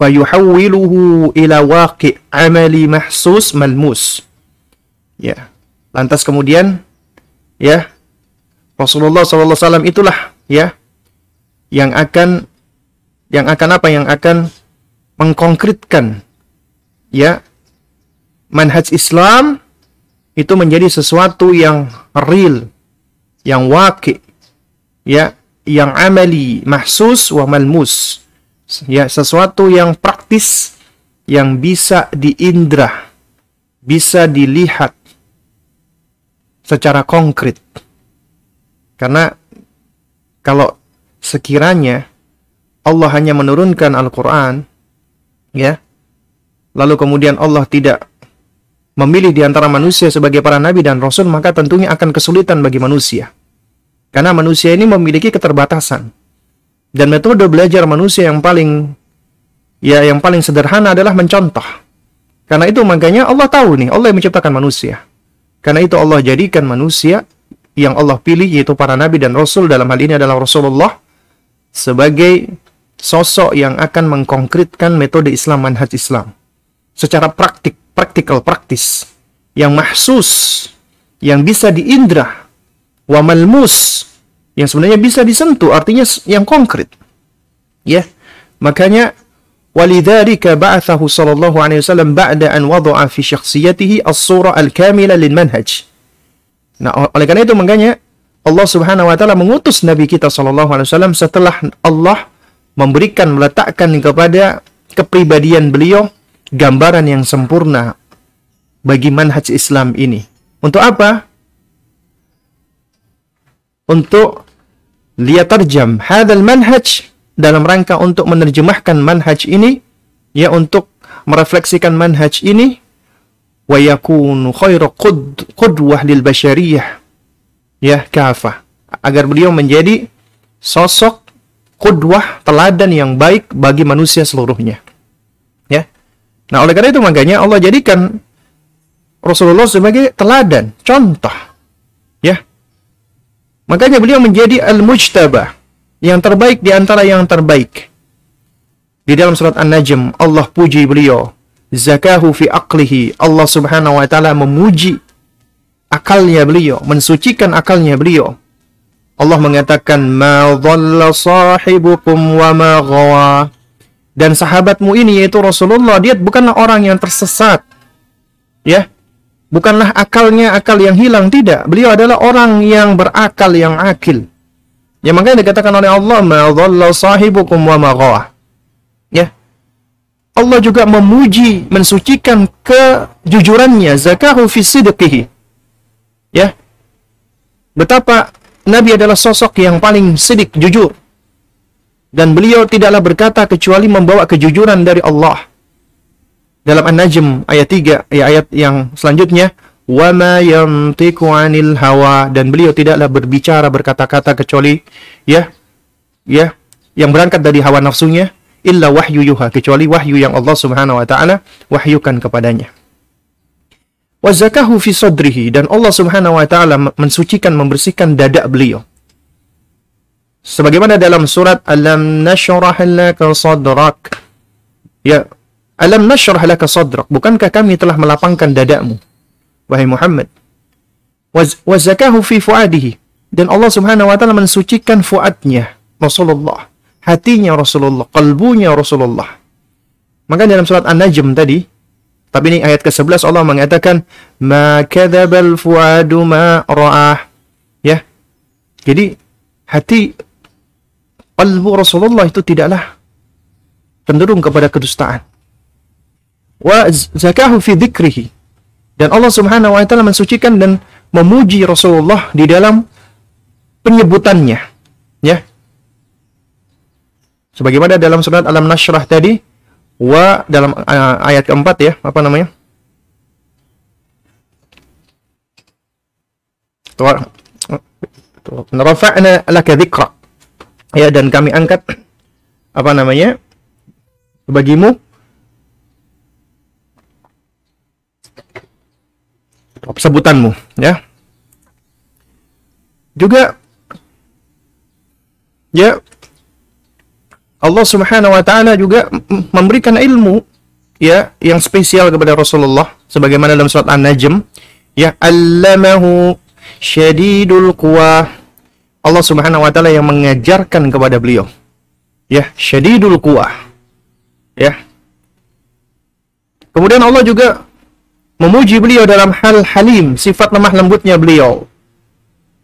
Speaker 2: fayuhawwiluhu ila waqi' amali mahsus malmus ya. Lantas kemudian ya Rasulullah SAW itulah ya yang akan yang akan apa? Yang akan mengkonkretkan ya manhaj Islam itu menjadi sesuatu yang real, yang waki, ya, yang amali, mahsus wa malmus. Ya, sesuatu yang praktis yang bisa diindra, bisa dilihat secara konkret. Karena kalau sekiranya Allah hanya menurunkan Al-Qur'an ya, lalu kemudian Allah tidak memilih di antara manusia sebagai para nabi dan rasul, maka tentunya akan kesulitan bagi manusia. Karena manusia ini memiliki keterbatasan. Dan metode belajar manusia yang paling ya yang paling sederhana adalah mencontoh. Karena itu makanya Allah tahu nih, Allah yang menciptakan manusia. Karena itu Allah jadikan manusia yang Allah pilih yaitu para nabi dan rasul dalam hal ini adalah Rasulullah sebagai sosok yang akan mengkonkretkan metode Islam manhaj Islam. Secara praktik praktikal praktis. Yang mahsus yang bisa diindra wa malmus yang sebenarnya bisa disentuh artinya yang konkret. Ya. Makanya walidzalika ba'athahu sallallahu alaihi wasallam ba'da an wada'a fi syakhsiyatihi as-surah al-kamila lil manhaj. Nah oleh karena itu makanya Allah Subhanahu wa taala mengutus nabi kita sallallahu alaihi wasallam setelah Allah memberikan meletakkan kepada kepribadian beliau gambaran yang sempurna bagi manhaj Islam ini. Untuk apa? Untuk lihat terjam hadal manhaj dalam rangka untuk menerjemahkan manhaj ini ya untuk merefleksikan manhaj ini wa yakunu khairu qud, qudwah lil bashariyah ya kafah agar beliau menjadi sosok kudwah teladan yang baik bagi manusia seluruhnya Nah, oleh karena itu makanya Allah jadikan Rasulullah sebagai teladan, contoh. Ya. Makanya beliau menjadi al-mujtabah, yang terbaik di antara yang terbaik. Di dalam surat An-Najm, Allah puji beliau. Zakahu fi aqlihi. Allah subhanahu wa ta'ala memuji akalnya beliau, mensucikan akalnya beliau. Allah mengatakan, Ma dhalla sahibukum wa ma ghawa. Dan sahabatmu ini yaitu Rasulullah dia bukanlah orang yang tersesat. Ya? Bukanlah akalnya akal yang hilang tidak. Beliau adalah orang yang berakal yang akil. Ya makanya dikatakan oleh Allah ma sahibukum wa ma ya? Allah juga memuji mensucikan kejujurannya zakahu fi sidqihi. Ya? Betapa Nabi adalah sosok yang paling sidik jujur dan beliau tidaklah berkata kecuali membawa kejujuran dari Allah. Dalam An-Najm ayat 3, ya ayat yang selanjutnya, "Wa ma yantiqu 'anil hawa" dan beliau tidaklah berbicara berkata-kata kecuali ya ya yang berangkat dari hawa nafsunya illa wahyu yuha kecuali wahyu yang Allah Subhanahu wa taala wahyukan kepadanya. Wa zakahu fi sadrihi. Dan Allah Subhanahu wa taala mensucikan membersihkan dada beliau. Sebagaimana dalam surat alam nashrah laka sadrak? Ya alam nashrah laka sadrak? Bukankah kami telah melapangkan dadamu wahai Muhammad? Wa zakahu fi fuadihi. Dan Allah Subhanahu wa taala mensucikan fuadnya Rasulullah. Hatinya Rasulullah kalbunya Rasulullah. Maka dalam surat An-Najm tadi tapi ini ayat ke-11 Allah mengatakan ma kadzabal fuadu ma ra'ah ya jadi hati qalbu Rasulullah itu tidaklah cenderung kepada kedustaan. Wa zakahu fi dzikrihi. Dan Allah Subhanahu wa taala mensucikan dan memuji Rasulullah di dalam penyebutannya. Ya. Sebagaimana dalam surat Alam Nashrah tadi wa dalam eh, ayat keempat ya apa namanya? Rafa'na laka dzikra ya dan kami angkat apa namanya bagimu. Sebutanmu ya. Juga ya Allah Subhanahu wa taala juga memberikan ilmu ya yang spesial kepada Rasulullah sebagaimana dalam surat An-Najm ya allamahu syadidul quwa Allah Subhanahu wa taala yang mengajarkan kepada beliau ya syadidul quwa ya kemudian Allah juga memuji beliau dalam hal halim, sifat lemah lembutnya beliau.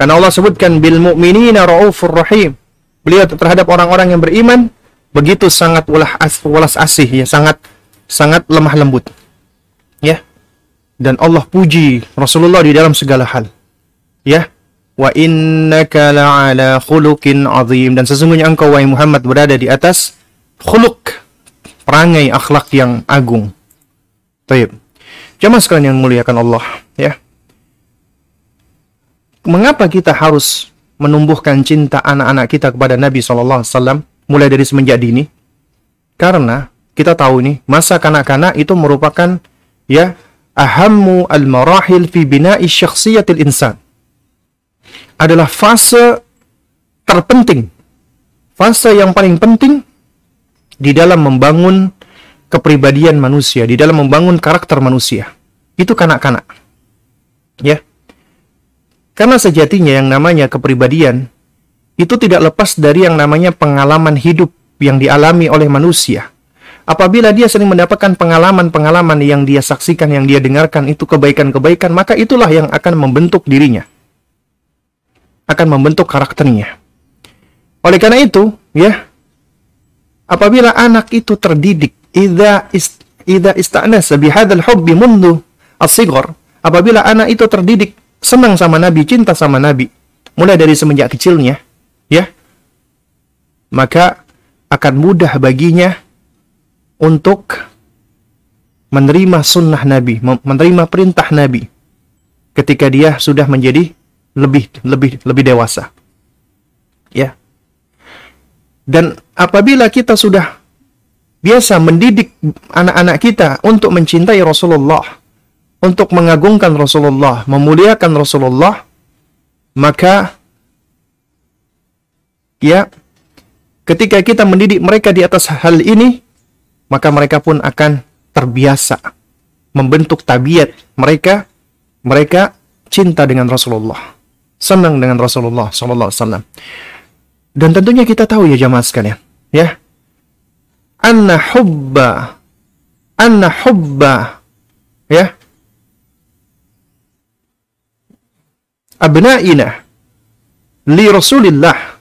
Speaker 2: Karena Allah sebutkan bil mu'minina raufur rahim. Beliau terhadap orang-orang yang beriman begitu sangat ulah as, welas asih ya, sangat sangat lemah lembut. Ya. Dan Allah puji Rasulullah di dalam segala hal. Ya. Wa innaka la'ala khuluqin azim dan sesungguhnya engkau wahai Muhammad berada di atas khuluq perangai akhlak yang agung. Baik. Jemaah sekalian yang muliakan Allah, ya. Mengapa kita harus menumbuhkan cinta anak-anak kita kepada Nabi SAW mulai dari semenjak dini? Karena kita tahu nih, masa kanak-kanak itu merupakan ya ahammu al-marahil fi bina'i syakhsiyatil insan. Adalah fase terpenting, fase yang paling penting di dalam membangun kepribadian manusia, di dalam membangun karakter manusia. Itu kanak-kanak. Ya. Karena sejatinya yang namanya kepribadian itu tidak lepas dari yang namanya pengalaman hidup yang dialami oleh manusia. Apabila dia sering mendapatkan pengalaman-pengalaman yang dia saksikan, yang dia dengarkan itu kebaikan-kebaikan, maka itulah yang akan membentuk dirinya. Akan membentuk karakternya. Oleh karena itu, ya, apabila anak itu terdidik idza ist, idza hubbi apabila anak itu terdidik senang sama nabi cinta sama nabi mulai dari semenjak kecilnya ya. Maka akan mudah baginya untuk menerima sunnah nabi menerima perintah nabi ketika dia sudah menjadi lebih lebih lebih dewasa. Ya. Dan apabila kita sudah biasa mendidik anak-anak kita untuk mencintai Rasulullah, untuk mengagungkan Rasulullah, memuliakan Rasulullah, maka ya ketika kita mendidik mereka di atas hal ini, maka mereka pun akan terbiasa membentuk tabiat mereka mereka cinta dengan Rasulullah, senang dengan Rasulullah sallallahu alaihi. Dan tentunya kita tahu ya jamaah sekalian, ya. Anna hubba anna hubba ya. Abna'ina li rasulillah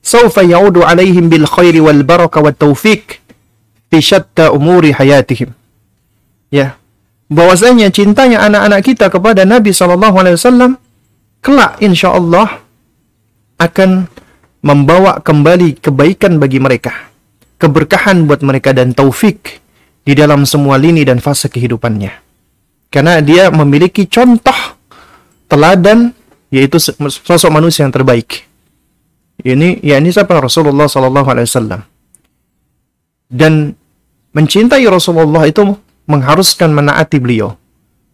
Speaker 2: sawfa yaudu alaihim bil khairi wal baraka wat taufiq fi syatta umuri hayatihim ya bahwasanya cintanya anak-anak kita kepada Nabi sallallahu alaihi wasallam kelak insyaallah akan membawa kembali kebaikan bagi mereka keberkahan buat mereka dan taufik di dalam semua lini dan fase kehidupannya. Karena dia memiliki contoh teladan yaitu sosok manusia yang terbaik. Ini ya ini siapa Rasulullah sallallahu alaihi wasallam. Dan mencintai Rasulullah itu mengharuskan menaati beliau.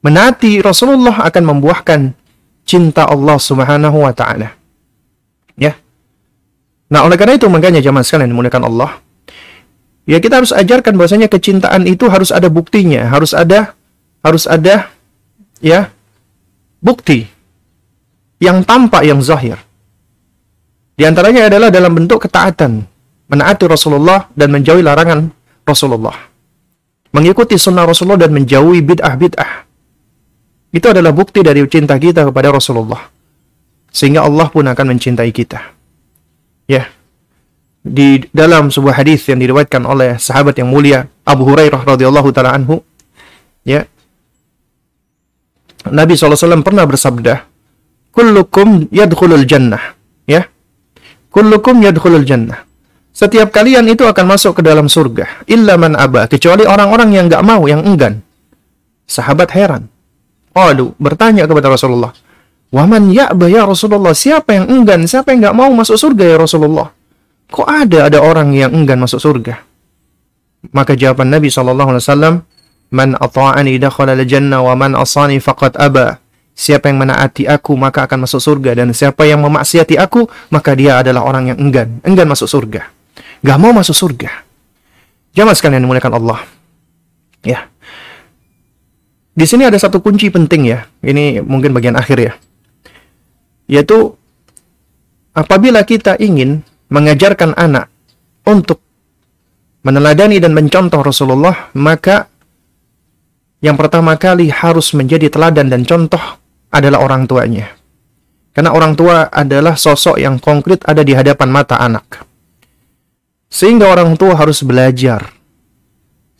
Speaker 2: Menaati Rasulullah akan membuahkan cinta Allah Subhanahu wa taala. Ya. Nah, oleh karena itu makanya zaman sekalian dimuliakan Allah, Ya kita harus ajarkan bahwasanya kecintaan itu harus ada buktinya, harus ada harus ada ya bukti yang tampak yang zahir. Di antaranya adalah dalam bentuk ketaatan, menaati Rasulullah dan menjauhi larangan Rasulullah. Mengikuti sunnah Rasulullah dan menjauhi bid'ah-bid'ah. Itu adalah bukti dari cinta kita kepada Rasulullah. Sehingga Allah pun akan mencintai kita. Ya di dalam sebuah hadis yang diriwayatkan oleh sahabat yang mulia Abu Hurairah radhiyallahu taala anhu ya Nabi SAW pernah bersabda kullukum yadkhulul jannah ya kullukum yadkhulul jannah setiap kalian itu akan masuk ke dalam surga illa man aba kecuali orang-orang yang enggak mau yang enggan sahabat heran Qalu bertanya kepada Rasulullah Waman ya'ba ya Rasulullah. Siapa yang enggan? Siapa yang nggak mau masuk surga ya Rasulullah? Kok ada ada orang yang enggan masuk surga? Maka jawaban Nabi SAW, Man ata'ani dakhala al-jannah wa man asani faqad aba. Siapa yang menaati aku maka akan masuk surga dan siapa yang memaksiati aku maka dia adalah orang yang enggan, enggan masuk surga. Gak mau masuk surga. Jamaah sekalian dimuliakan Allah. Ya. Di sini ada satu kunci penting ya. Ini mungkin bagian akhir ya. Yaitu apabila kita ingin mengajarkan anak untuk meneladani dan mencontoh Rasulullah, maka yang pertama kali harus menjadi teladan dan contoh adalah orang tuanya. Karena orang tua adalah sosok yang konkret ada di hadapan mata anak. Sehingga orang tua harus belajar,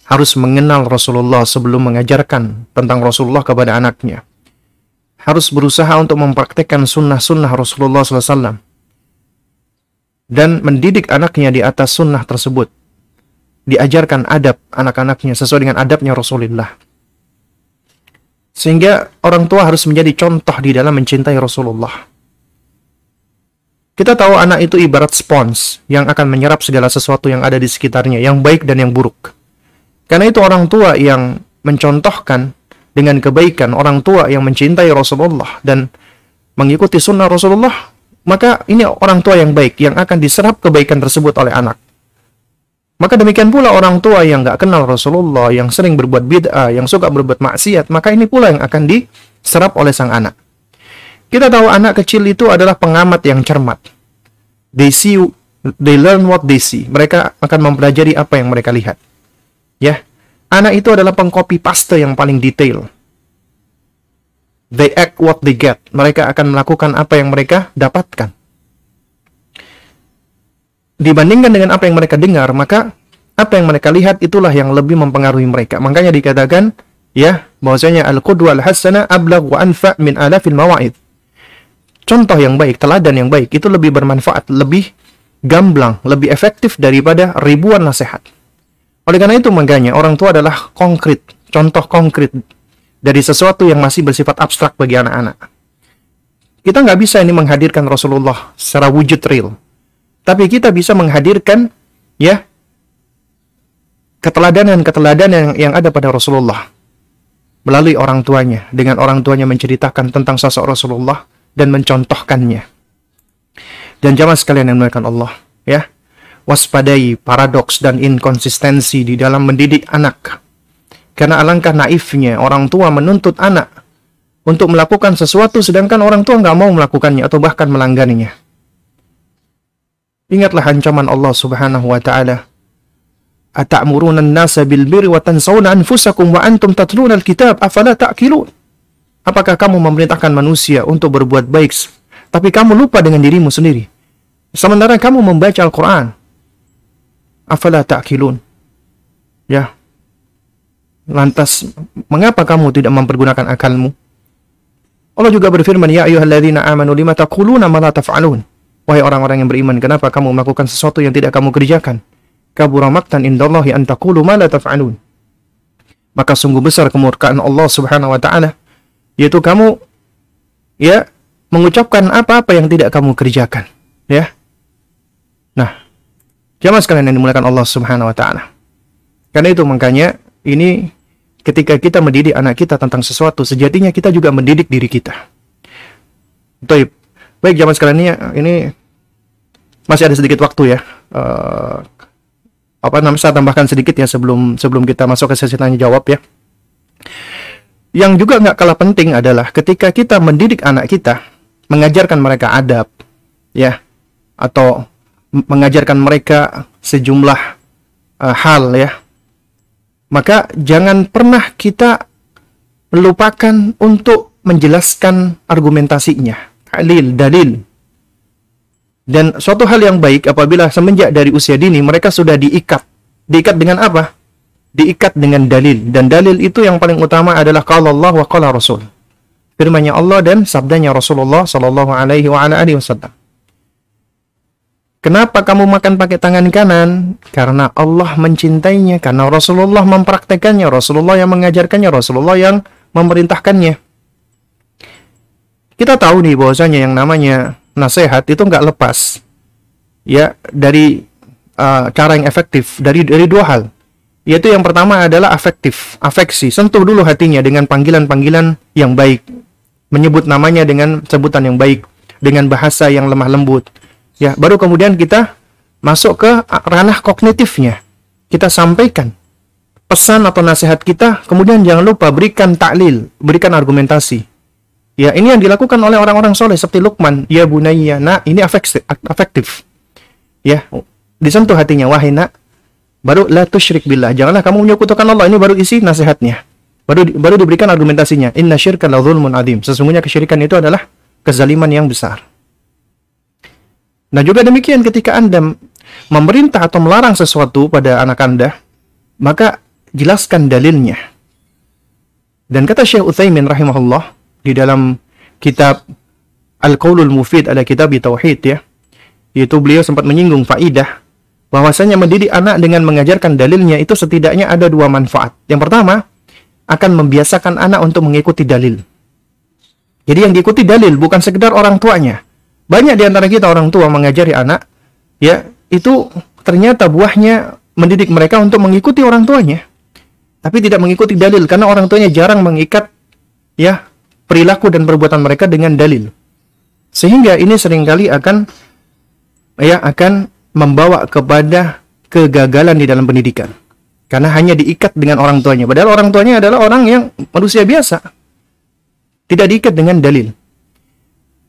Speaker 2: harus mengenal Rasulullah sebelum mengajarkan tentang Rasulullah kepada anaknya. Harus berusaha untuk mempraktekkan sunnah-sunnah Rasulullah SAW. Dan mendidik anaknya di atas sunnah tersebut. Diajarkan adab anak-anaknya sesuai dengan adabnya Rasulullah. Sehingga orang tua harus menjadi contoh di dalam mencintai Rasulullah. Kita tahu anak itu ibarat spons yang akan menyerap segala sesuatu yang ada di sekitarnya, yang baik dan yang buruk. Karena itu orang tua yang mencontohkan dengan kebaikan, orang tua yang mencintai Rasulullah dan mengikuti sunnah Rasulullah, maka ini orang tua yang baik yang akan diserap kebaikan tersebut oleh anak. Maka demikian pula orang tua yang nggak kenal Rasulullah, yang sering berbuat bid'ah, yang suka berbuat maksiat, maka ini pula yang akan diserap oleh sang anak. Kita tahu anak kecil itu adalah pengamat yang cermat. They see, they learn what they see. Mereka akan mempelajari apa yang mereka lihat. Ya, anak itu adalah pengcopy paste yang paling detail. They act what they get. Mereka akan melakukan apa yang mereka dapatkan. Dibandingkan dengan apa yang mereka dengar, maka apa yang mereka lihat itulah yang lebih mempengaruhi mereka. Makanya dikatakan, ya, bahwasanya al-qudwa al-hasana ablagh wa anfa min alafil mawa'id contoh yang baik, teladan yang baik itu lebih bermanfaat, lebih gamblang, lebih efektif daripada ribuan nasihat. Oleh karena itu makanya orang tua adalah konkret, contoh konkret dari sesuatu yang masih bersifat abstrak bagi anak-anak. Kita nggak bisa ini menghadirkan Rasulullah secara wujud real. Tapi kita bisa menghadirkan ya keteladanan-keteladanan yang, yang ada pada Rasulullah melalui orang tuanya dengan orang tuanya menceritakan tentang sosok Rasulullah dan mencontohkannya. Dan jamaah sekalian yang melakukan Allah, ya. Waspadai paradoks dan inkonsistensi di dalam mendidik anak. Karena alangkah naifnya orang tua menuntut anak untuk melakukan sesuatu sedangkan orang tua nggak mau melakukannya atau bahkan melangganinya. Ingatlah ancaman Allah Subhanahu wa taala. Ata'muruna an-nasa bil birri wa tansawna anfusakum wa antum tatluna al-kitab afala ta'qilun? Apakah kamu memerintahkan manusia untuk berbuat baik, tapi kamu lupa dengan dirimu sendiri? Sementara kamu membaca Al-Quran. Afala ta'kilun. Ya. Lantas, mengapa kamu tidak mempergunakan akalmu? Allah juga berfirman, Ya ayuhalladzina amanu lima taquluna ma la taf'alun. Wahai orang-orang yang beriman, kenapa kamu melakukan sesuatu yang tidak kamu kerjakan? Kabura maktan indallahi an taqulu ma la taf'alun. Maka sungguh besar kemurkaan Allah Subhanahu wa taala yaitu kamu ya mengucapkan apa-apa yang tidak kamu kerjakan ya nah jamaah sekalian yang dimuliakan Allah Subhanahu wa taala karena itu makanya ini ketika kita mendidik anak kita tentang sesuatu sejatinya kita juga mendidik diri kita Baik, baik jamaah sekalian ini, ini masih ada sedikit waktu ya. Uh, apa namanya saya tambahkan sedikit ya sebelum sebelum kita masuk ke sesi tanya jawab ya. Yang juga nggak kalah penting adalah ketika kita mendidik anak kita, mengajarkan mereka adab, ya, atau mengajarkan mereka sejumlah uh, hal, ya, maka jangan pernah kita melupakan untuk menjelaskan argumentasinya, dalil, dalil. Dan suatu hal yang baik apabila semenjak dari usia dini mereka sudah diikat. Diikat dengan apa? diikat dengan dalil dan dalil itu yang paling utama adalah kalau Allah wa qala Rasul. Firman-Nya Allah dan sabdanya Rasulullah sallallahu alaihi wasallam. Kenapa kamu makan pakai tangan kanan? Karena Allah mencintainya, karena Rasulullah mempraktekannya, Rasulullah yang mengajarkannya, Rasulullah yang memerintahkannya. Kita tahu nih bahwasanya yang namanya nasihat itu nggak lepas ya dari uh, cara yang efektif dari dari dua hal. Yaitu yang pertama adalah afektif afeksi sentuh dulu hatinya dengan panggilan-panggilan yang baik. Menyebut namanya dengan sebutan yang baik dengan bahasa yang lemah lembut. Ya baru kemudian kita masuk ke ranah kognitifnya. Kita sampaikan pesan atau nasihat kita kemudian jangan lupa berikan taklil berikan argumentasi Ya, ini yang dilakukan oleh orang-orang soleh seperti Lukman. Ya bunayya, nak, ini afektif. Ya, disentuh hatinya, wahai nak, baru la tusyrik billah. Janganlah kamu menyekutukan Allah. Ini baru isi nasihatnya. Baru baru diberikan argumentasinya. Inna syirka la zulmun adim. Sesungguhnya kesyirikan itu adalah kezaliman yang besar. Nah, juga demikian ketika Anda memerintah atau melarang sesuatu pada anak Anda, maka jelaskan dalilnya. Dan kata Syekh Utsaimin rahimahullah, di dalam kitab Al-Qaulul Mufid ada kitab Tauhid ya. Yaitu beliau sempat menyinggung faidah bahwasanya mendidik anak dengan mengajarkan dalilnya itu setidaknya ada dua manfaat. Yang pertama, akan membiasakan anak untuk mengikuti dalil. Jadi yang diikuti dalil bukan sekedar orang tuanya. Banyak di antara kita orang tua mengajari anak, ya, itu ternyata buahnya mendidik mereka untuk mengikuti orang tuanya. Tapi tidak mengikuti dalil karena orang tuanya jarang mengikat ya perilaku dan perbuatan mereka dengan dalil. Sehingga ini sering kali akan ya akan membawa kepada kegagalan di dalam pendidikan. Karena hanya diikat dengan orang tuanya. Padahal orang tuanya adalah orang yang manusia biasa. Tidak diikat dengan dalil.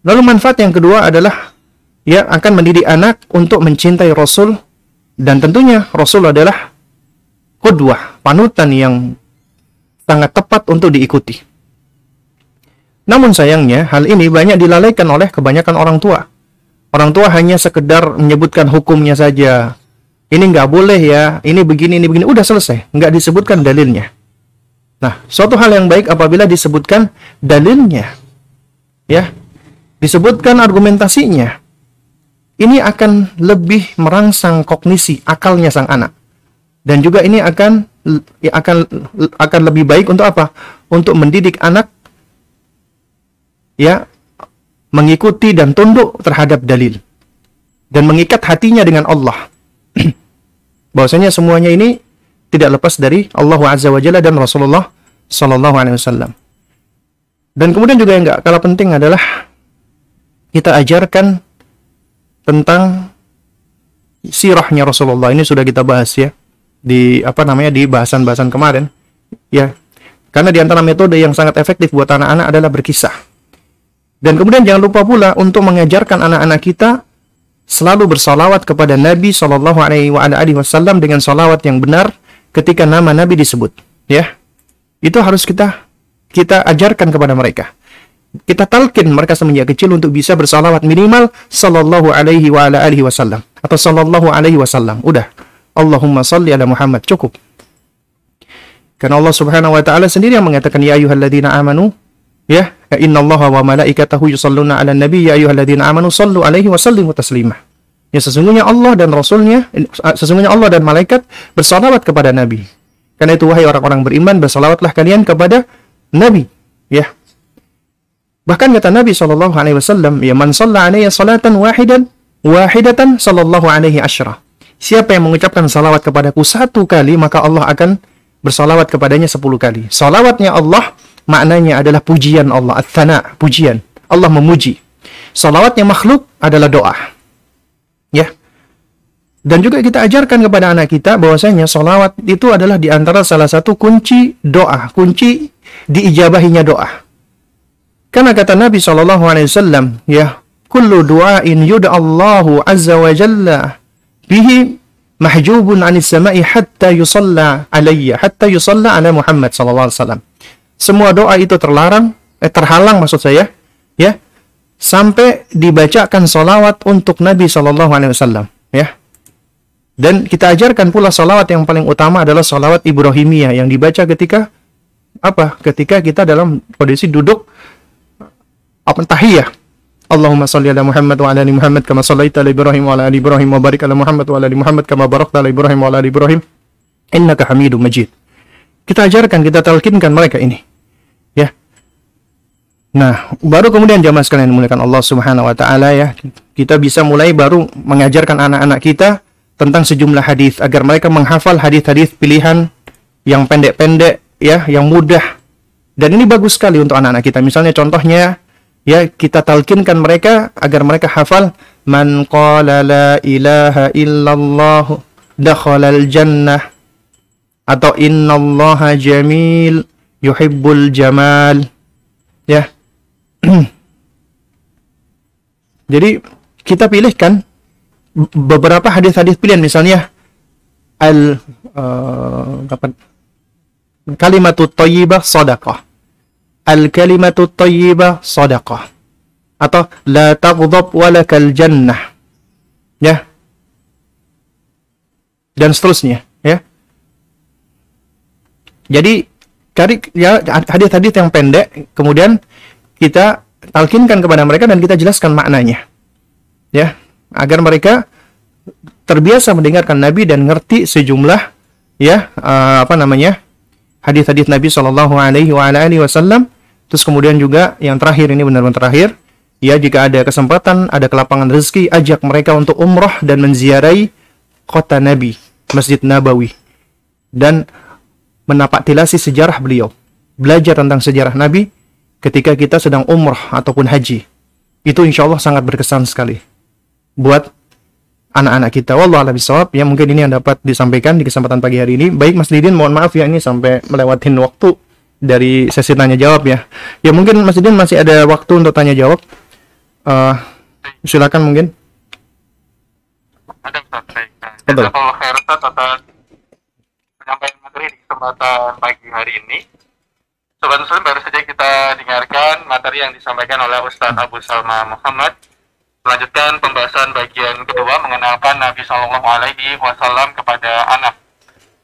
Speaker 2: Lalu manfaat yang kedua adalah ya akan mendidik anak untuk mencintai Rasul dan tentunya Rasul adalah kudwah, panutan yang sangat tepat untuk diikuti. Namun sayangnya, hal ini banyak dilalaikan oleh kebanyakan orang tua. Orang tua hanya sekedar menyebutkan hukumnya saja. Ini nggak boleh ya, ini begini, ini begini. Udah selesai, nggak disebutkan dalilnya. Nah, suatu hal yang baik apabila disebutkan dalilnya. Ya, disebutkan argumentasinya. Ini akan lebih merangsang kognisi akalnya sang anak. Dan juga ini akan akan akan lebih baik untuk apa? Untuk mendidik anak ya mengikuti dan tunduk terhadap dalil dan mengikat hatinya dengan Allah. Bahwasanya semuanya ini tidak lepas dari Allah Azza wa Jalla dan Rasulullah Sallallahu Alaihi Wasallam. Dan kemudian juga yang nggak kalah penting adalah kita ajarkan tentang sirahnya Rasulullah. Ini sudah kita bahas ya di apa namanya di bahasan-bahasan kemarin. Ya, karena di antara metode yang sangat efektif buat anak-anak adalah berkisah dan kemudian jangan lupa pula untuk mengajarkan anak-anak kita selalu bersalawat kepada Nabi Shallallahu Alaihi Wasallam dengan salawat yang benar ketika nama Nabi disebut. Ya, itu harus kita kita ajarkan kepada mereka. Kita talkin mereka semenjak kecil untuk bisa bersalawat minimal Sallallahu Alaihi Wasallam atau Sallallahu Alaihi Wasallam. Udah, Allahumma salli ala Muhammad cukup. Karena Allah Subhanahu Wa Taala sendiri yang mengatakan ya ayyuhalladzina amanu ya inna Allah wa malaikatahu yusalluna ala nabi ya ayyuhalladzina amanu sallu alaihi wa sallimu taslima. Ya sesungguhnya Allah dan rasulnya sesungguhnya Allah dan malaikat bersalawat kepada nabi. Karena itu wahai orang-orang beriman bersalawatlah kalian kepada nabi. Ya. Bahkan kata Nabi sallallahu alaihi wasallam ya man shalla alaihi salatan wahidan wahidatan sallallahu alaihi asyra. Siapa yang mengucapkan salawat kepadaku satu kali maka Allah akan bersalawat kepadanya sepuluh kali. Salawatnya Allah maknanya adalah pujian Allah, at-thana, pujian. Allah memuji. Salawatnya makhluk adalah doa. Ya. Dan juga kita ajarkan kepada anak kita bahwasanya salawat itu adalah di antara salah satu kunci doa, kunci diijabahinya doa. Karena kata Nabi Wasallam, ya, kullu du'ain yud'a Allahu azza wa jalla bihi mahjubun anis sama'i hatta yusalla alayya, hatta yusalla ala Muhammad sallallahu alaihi semua doa itu terlarang, eh, terhalang maksud saya, ya, sampai dibacakan solawat untuk Nabi Shallallahu Alaihi Wasallam, ya. Dan kita ajarkan pula solawat yang paling utama adalah solawat Ibrahimiyah yang dibaca ketika apa? Ketika kita dalam kondisi duduk apa tahiyah. Allahumma salli ala Muhammad wa ala ali Muhammad kama sallaita ala Ibrahim wa ala ali Ibrahim wa barik ala Muhammad wa ala ali Muhammad kama barakta ala Ibrahim wa ala ali Ibrahim innaka Hamidum Majid. Kita ajarkan, kita talkinkan mereka ini. Nah, baru kemudian jamaah sekalian dimuliakan Allah Subhanahu wa taala ya. Kita bisa mulai baru mengajarkan anak-anak kita tentang sejumlah hadis agar mereka menghafal hadis-hadis pilihan yang pendek-pendek ya, yang mudah. Dan ini bagus sekali untuk anak-anak kita. Misalnya contohnya ya kita talkinkan mereka agar mereka hafal man qala la ilaha illallah dakhalal jannah atau innallaha jamil yuhibbul jamal ya Jadi kita pilihkan beberapa hadis-hadis pilihan misalnya al uh, apa kalimatut thayyibah sadaqah. Al kalimatut thayyibah sadaqah. Atau la taghdab walakal jannah. Ya. Dan seterusnya, ya. Jadi cari ya hadis-hadis yang pendek kemudian kita talkinkan kepada mereka dan kita jelaskan maknanya. Ya, agar mereka terbiasa mendengarkan Nabi dan ngerti sejumlah ya uh, apa namanya hadis-hadis Nabi Shallallahu Alaihi Wasallam. Terus kemudian juga yang terakhir ini benar-benar terakhir, ya jika ada kesempatan, ada kelapangan rezeki, ajak mereka untuk umroh dan menziarahi kota Nabi, Masjid Nabawi, dan menapak tilasi sejarah beliau, belajar tentang sejarah Nabi, ketika kita sedang umrah ataupun haji. Itu insya Allah sangat berkesan sekali buat anak-anak kita. Wallah alam bisawab. Ya mungkin ini yang dapat disampaikan di kesempatan pagi hari ini. Baik Mas Didin, mohon maaf ya ini sampai melewatin waktu dari sesi tanya jawab ya. Ya mungkin Mas Didin masih ada waktu untuk tanya jawab. Uh, silakan mungkin.
Speaker 1: Ada Ustaz, baik. Betul. khair Ustaz atas penyampaian materi di kesempatan pagi hari ini. Sobat Muslim baru saja kita dengarkan materi yang disampaikan oleh Ustadz Abu Salma Muhammad. Melanjutkan pembahasan bagian kedua mengenalkan Nabi Shallallahu Alaihi Wasallam kepada anak.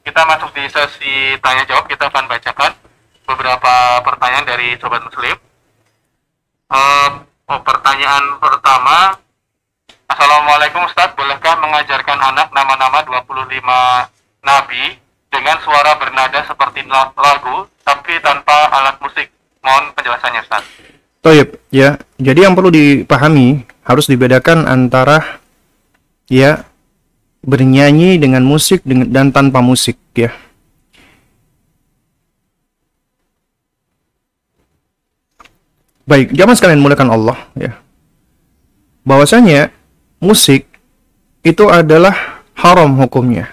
Speaker 1: Kita masuk di sesi tanya jawab. Kita akan bacakan beberapa pertanyaan dari Sobat Muslim. Uh, pertanyaan pertama, Assalamualaikum Ustadz, bolehkah mengajarkan anak nama-nama 25 Nabi dengan suara bernada seperti lagu tapi tanpa alat musik. Mohon penjelasannya, Ustaz.
Speaker 2: Toyib, ya. Jadi yang perlu dipahami harus dibedakan antara ya bernyanyi dengan musik dan tanpa musik, ya. Baik, jangan sekalian mulakan Allah, ya. Bahwasanya musik itu adalah haram hukumnya.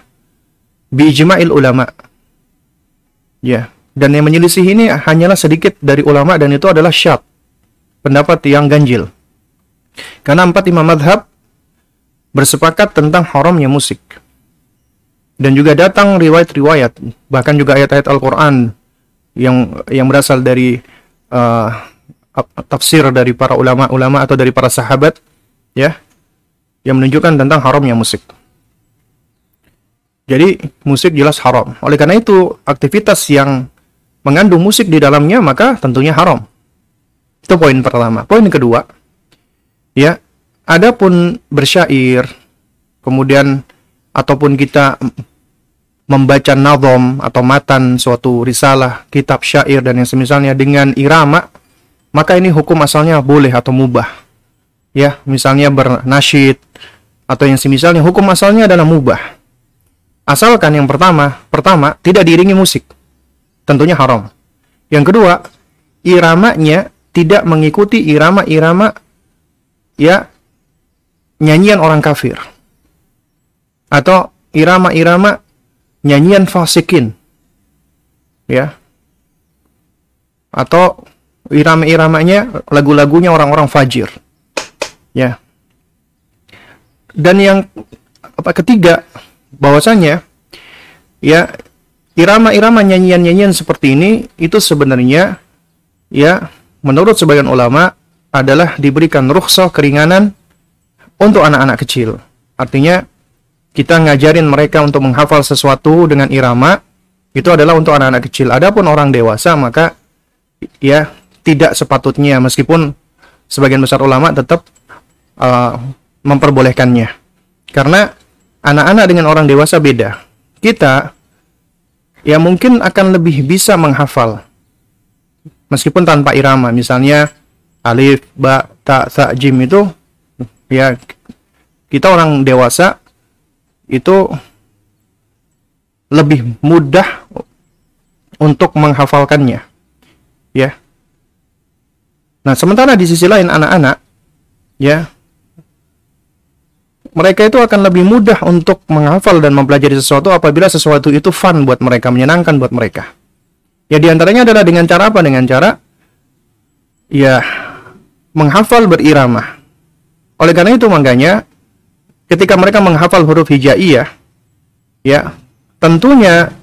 Speaker 2: Bi ijma'il ulama. Ya, dan yang menyelisih ini hanyalah sedikit dari ulama dan itu adalah syad. Pendapat yang ganjil. Karena empat imam madhab bersepakat tentang haramnya musik. Dan juga datang riwayat-riwayat, bahkan juga ayat-ayat Al-Quran yang yang berasal dari uh, tafsir dari para ulama-ulama atau dari para sahabat, ya, yang menunjukkan tentang haramnya musik. Jadi musik jelas haram. Oleh karena itu aktivitas yang mengandung musik di dalamnya maka tentunya haram. Itu poin pertama. Poin kedua, ya, adapun bersyair, kemudian ataupun kita membaca nazom atau matan suatu risalah, kitab syair dan yang semisalnya dengan irama, maka ini hukum asalnya boleh atau mubah. Ya, misalnya bernasyid atau yang semisalnya hukum asalnya adalah mubah. Asalkan yang pertama, pertama tidak diiringi musik tentunya haram. Yang kedua, iramanya tidak mengikuti irama-irama ya nyanyian orang kafir. Atau irama-irama nyanyian fasikin. Ya. Atau irama-iramanya lagu-lagunya orang-orang fajir. Ya. Dan yang apa ketiga bahwasanya ya irama-irama nyanyian-nyanyian seperti ini itu sebenarnya ya menurut sebagian ulama adalah diberikan rukhsah keringanan untuk anak-anak kecil. Artinya kita ngajarin mereka untuk menghafal sesuatu dengan irama itu adalah untuk anak-anak kecil. Adapun orang dewasa maka ya tidak sepatutnya meskipun sebagian besar ulama tetap uh, memperbolehkannya. Karena anak-anak dengan orang dewasa beda. Kita ya mungkin akan lebih bisa menghafal meskipun tanpa irama misalnya alif, ba, ta, sa, jim itu ya kita orang dewasa itu lebih mudah untuk menghafalkannya. Ya. Nah, sementara di sisi lain anak-anak ya mereka itu akan lebih mudah untuk menghafal dan mempelajari sesuatu apabila sesuatu itu fun buat mereka, menyenangkan buat mereka. Ya di antaranya adalah dengan cara apa? Dengan cara ya menghafal berirama. Oleh karena itu makanya ketika mereka menghafal huruf hijaiyah ya tentunya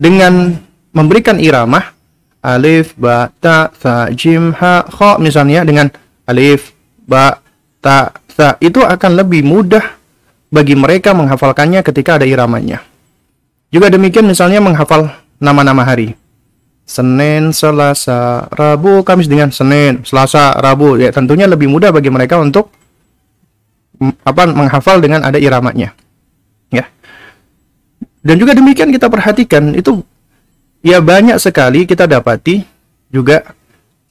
Speaker 2: dengan memberikan iramah alif ba ta sa jim ha kha misalnya dengan alif ba ta sa itu akan lebih mudah bagi mereka menghafalkannya ketika ada iramanya. Juga demikian misalnya menghafal nama-nama hari. Senin, Selasa, Rabu, Kamis dengan Senin, Selasa, Rabu. Ya tentunya lebih mudah bagi mereka untuk apa menghafal dengan ada iramanya. Ya. Dan juga demikian kita perhatikan itu ya banyak sekali kita dapati juga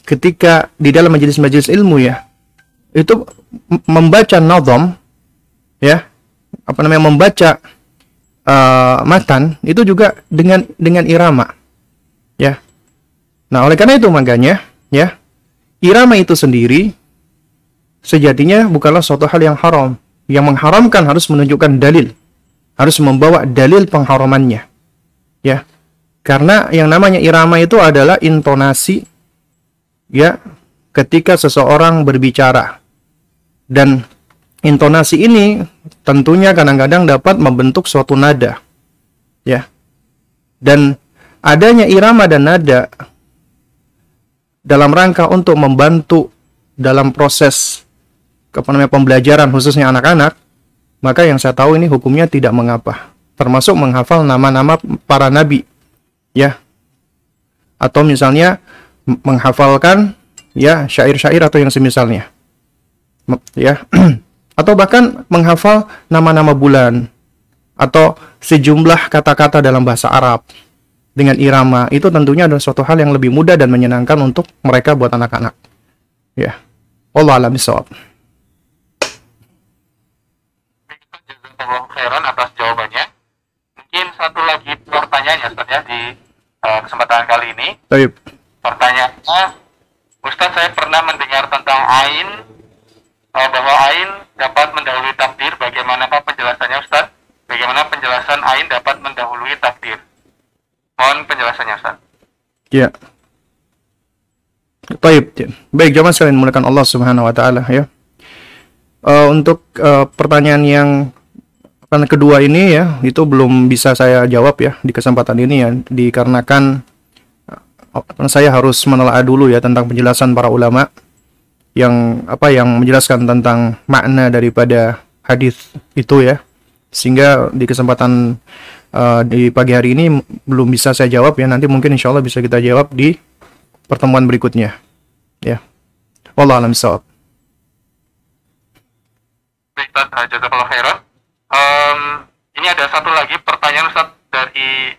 Speaker 2: ketika di dalam majelis-majelis ilmu ya itu membaca nazam ya apa namanya membaca uh, matan itu juga dengan dengan irama ya Nah, oleh karena itu makanya, ya, irama itu sendiri sejatinya bukanlah suatu hal yang haram. Yang mengharamkan harus menunjukkan dalil. Harus membawa dalil pengharamannya. Ya. Karena yang namanya irama itu adalah intonasi ya ketika seseorang berbicara. Dan intonasi ini tentunya kadang-kadang dapat membentuk suatu nada. Ya. Dan adanya irama dan nada dalam rangka untuk membantu dalam proses apa pembelajaran khususnya anak-anak, maka yang saya tahu ini hukumnya tidak mengapa. Termasuk menghafal nama-nama para nabi. Ya. Atau misalnya menghafalkan ya syair-syair atau yang semisalnya. Ya. atau bahkan menghafal nama-nama bulan atau sejumlah kata-kata dalam bahasa Arab dengan irama itu tentunya adalah suatu hal yang lebih mudah dan menyenangkan untuk mereka buat anak-anak. Ya. Allah alam
Speaker 1: khairan atas jawabannya. Mungkin satu lagi pertanyaannya Ustaz ya di uh, kesempatan kali ini.
Speaker 2: Baik.
Speaker 1: Pertanyaannya, Ustaz saya pernah mendengar tentang ain uh, bahwa ain dapat mendahului takdir. Bagaimana Pak penjelasannya Ustaz? Bagaimana penjelasan ain dapat mendahului takdir? Mohon penjelasannya, Ustaz.
Speaker 2: Ya. Baik, baik jamaah sekalian mulakan Allah Subhanahu wa taala ya. Uh, untuk uh, pertanyaan yang kan kedua ini ya, itu belum bisa saya jawab ya di kesempatan ini ya dikarenakan saya harus menelaah dulu ya tentang penjelasan para ulama yang apa yang menjelaskan tentang makna daripada hadis itu ya. Sehingga di kesempatan uh, di pagi hari ini belum bisa saya jawab ya. Nanti mungkin insya Allah bisa kita jawab di pertemuan berikutnya. Ya. Wallah alam sawab.
Speaker 1: Baik, Ustaz. Jazakallah ini ada satu lagi pertanyaan Ustaz dari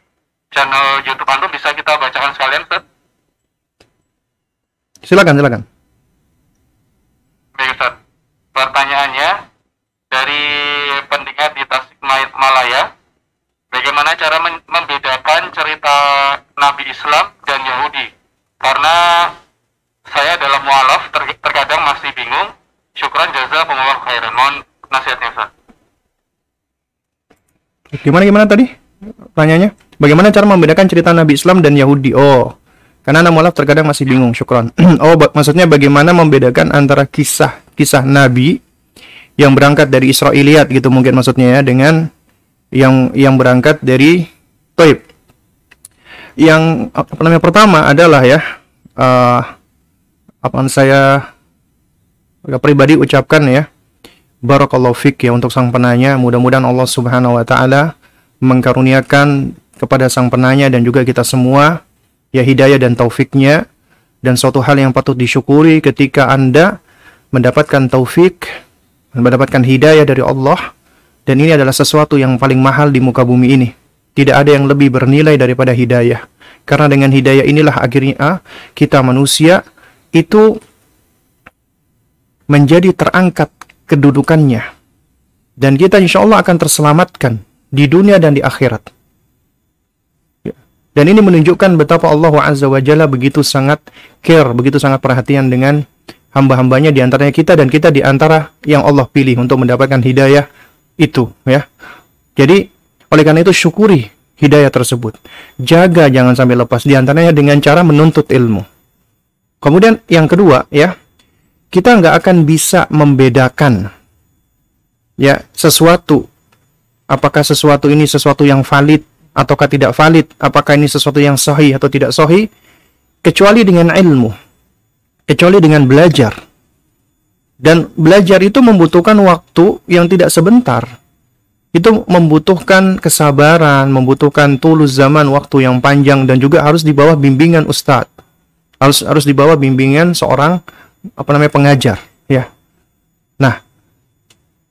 Speaker 1: channel YouTube Antum bisa kita bacakan sekalian Ustaz?
Speaker 2: Silakan, silakan.
Speaker 1: Baik Ustaz. Pertanyaannya dari pendengar di Tasikmalaya bagaimana cara membedakan cerita Nabi Islam dan Yahudi? Karena saya dalam mualaf ter terkadang masih bingung. Syukran jazakumullah khairan. Mohon nasihatnya Ustaz.
Speaker 2: Gimana gimana tadi? Tanyanya bagaimana cara membedakan cerita Nabi Islam dan Yahudi? Oh karena anak mualaf terkadang masih bingung syukran oh maksudnya bagaimana membedakan antara kisah kisah Nabi yang berangkat dari Israiliyat gitu mungkin maksudnya ya dengan yang yang berangkat dari Toib. Yang apa namanya pertama adalah ya uh, apa saya pribadi ucapkan ya barakallahu fik ya untuk sang penanya. Mudah-mudahan Allah Subhanahu wa taala mengkaruniakan kepada sang penanya dan juga kita semua ya hidayah dan taufiknya dan suatu hal yang patut disyukuri ketika Anda mendapatkan taufik mendapatkan hidayah dari Allah dan ini adalah sesuatu yang paling mahal di muka bumi ini. Tidak ada yang lebih bernilai daripada hidayah. Karena dengan hidayah inilah akhirnya kita manusia itu menjadi terangkat kedudukannya dan kita insya Allah akan terselamatkan di dunia dan di akhirat. Dan ini menunjukkan betapa Allah Azza wa Jalla begitu sangat care, begitu sangat perhatian dengan hamba-hambanya di antaranya kita dan kita di antara yang Allah pilih untuk mendapatkan hidayah itu ya. Jadi oleh karena itu syukuri hidayah tersebut. Jaga jangan sampai lepas di antaranya dengan cara menuntut ilmu. Kemudian yang kedua ya, kita nggak akan bisa membedakan ya sesuatu apakah sesuatu ini sesuatu yang valid ataukah tidak valid, apakah ini sesuatu yang sahih atau tidak sahih kecuali dengan ilmu. Kecuali dengan belajar. Dan belajar itu membutuhkan waktu yang tidak sebentar. Itu membutuhkan kesabaran, membutuhkan tulus zaman waktu yang panjang dan juga harus di bawah bimbingan ustadz. Harus harus di bawah bimbingan seorang apa namanya pengajar, ya. Nah,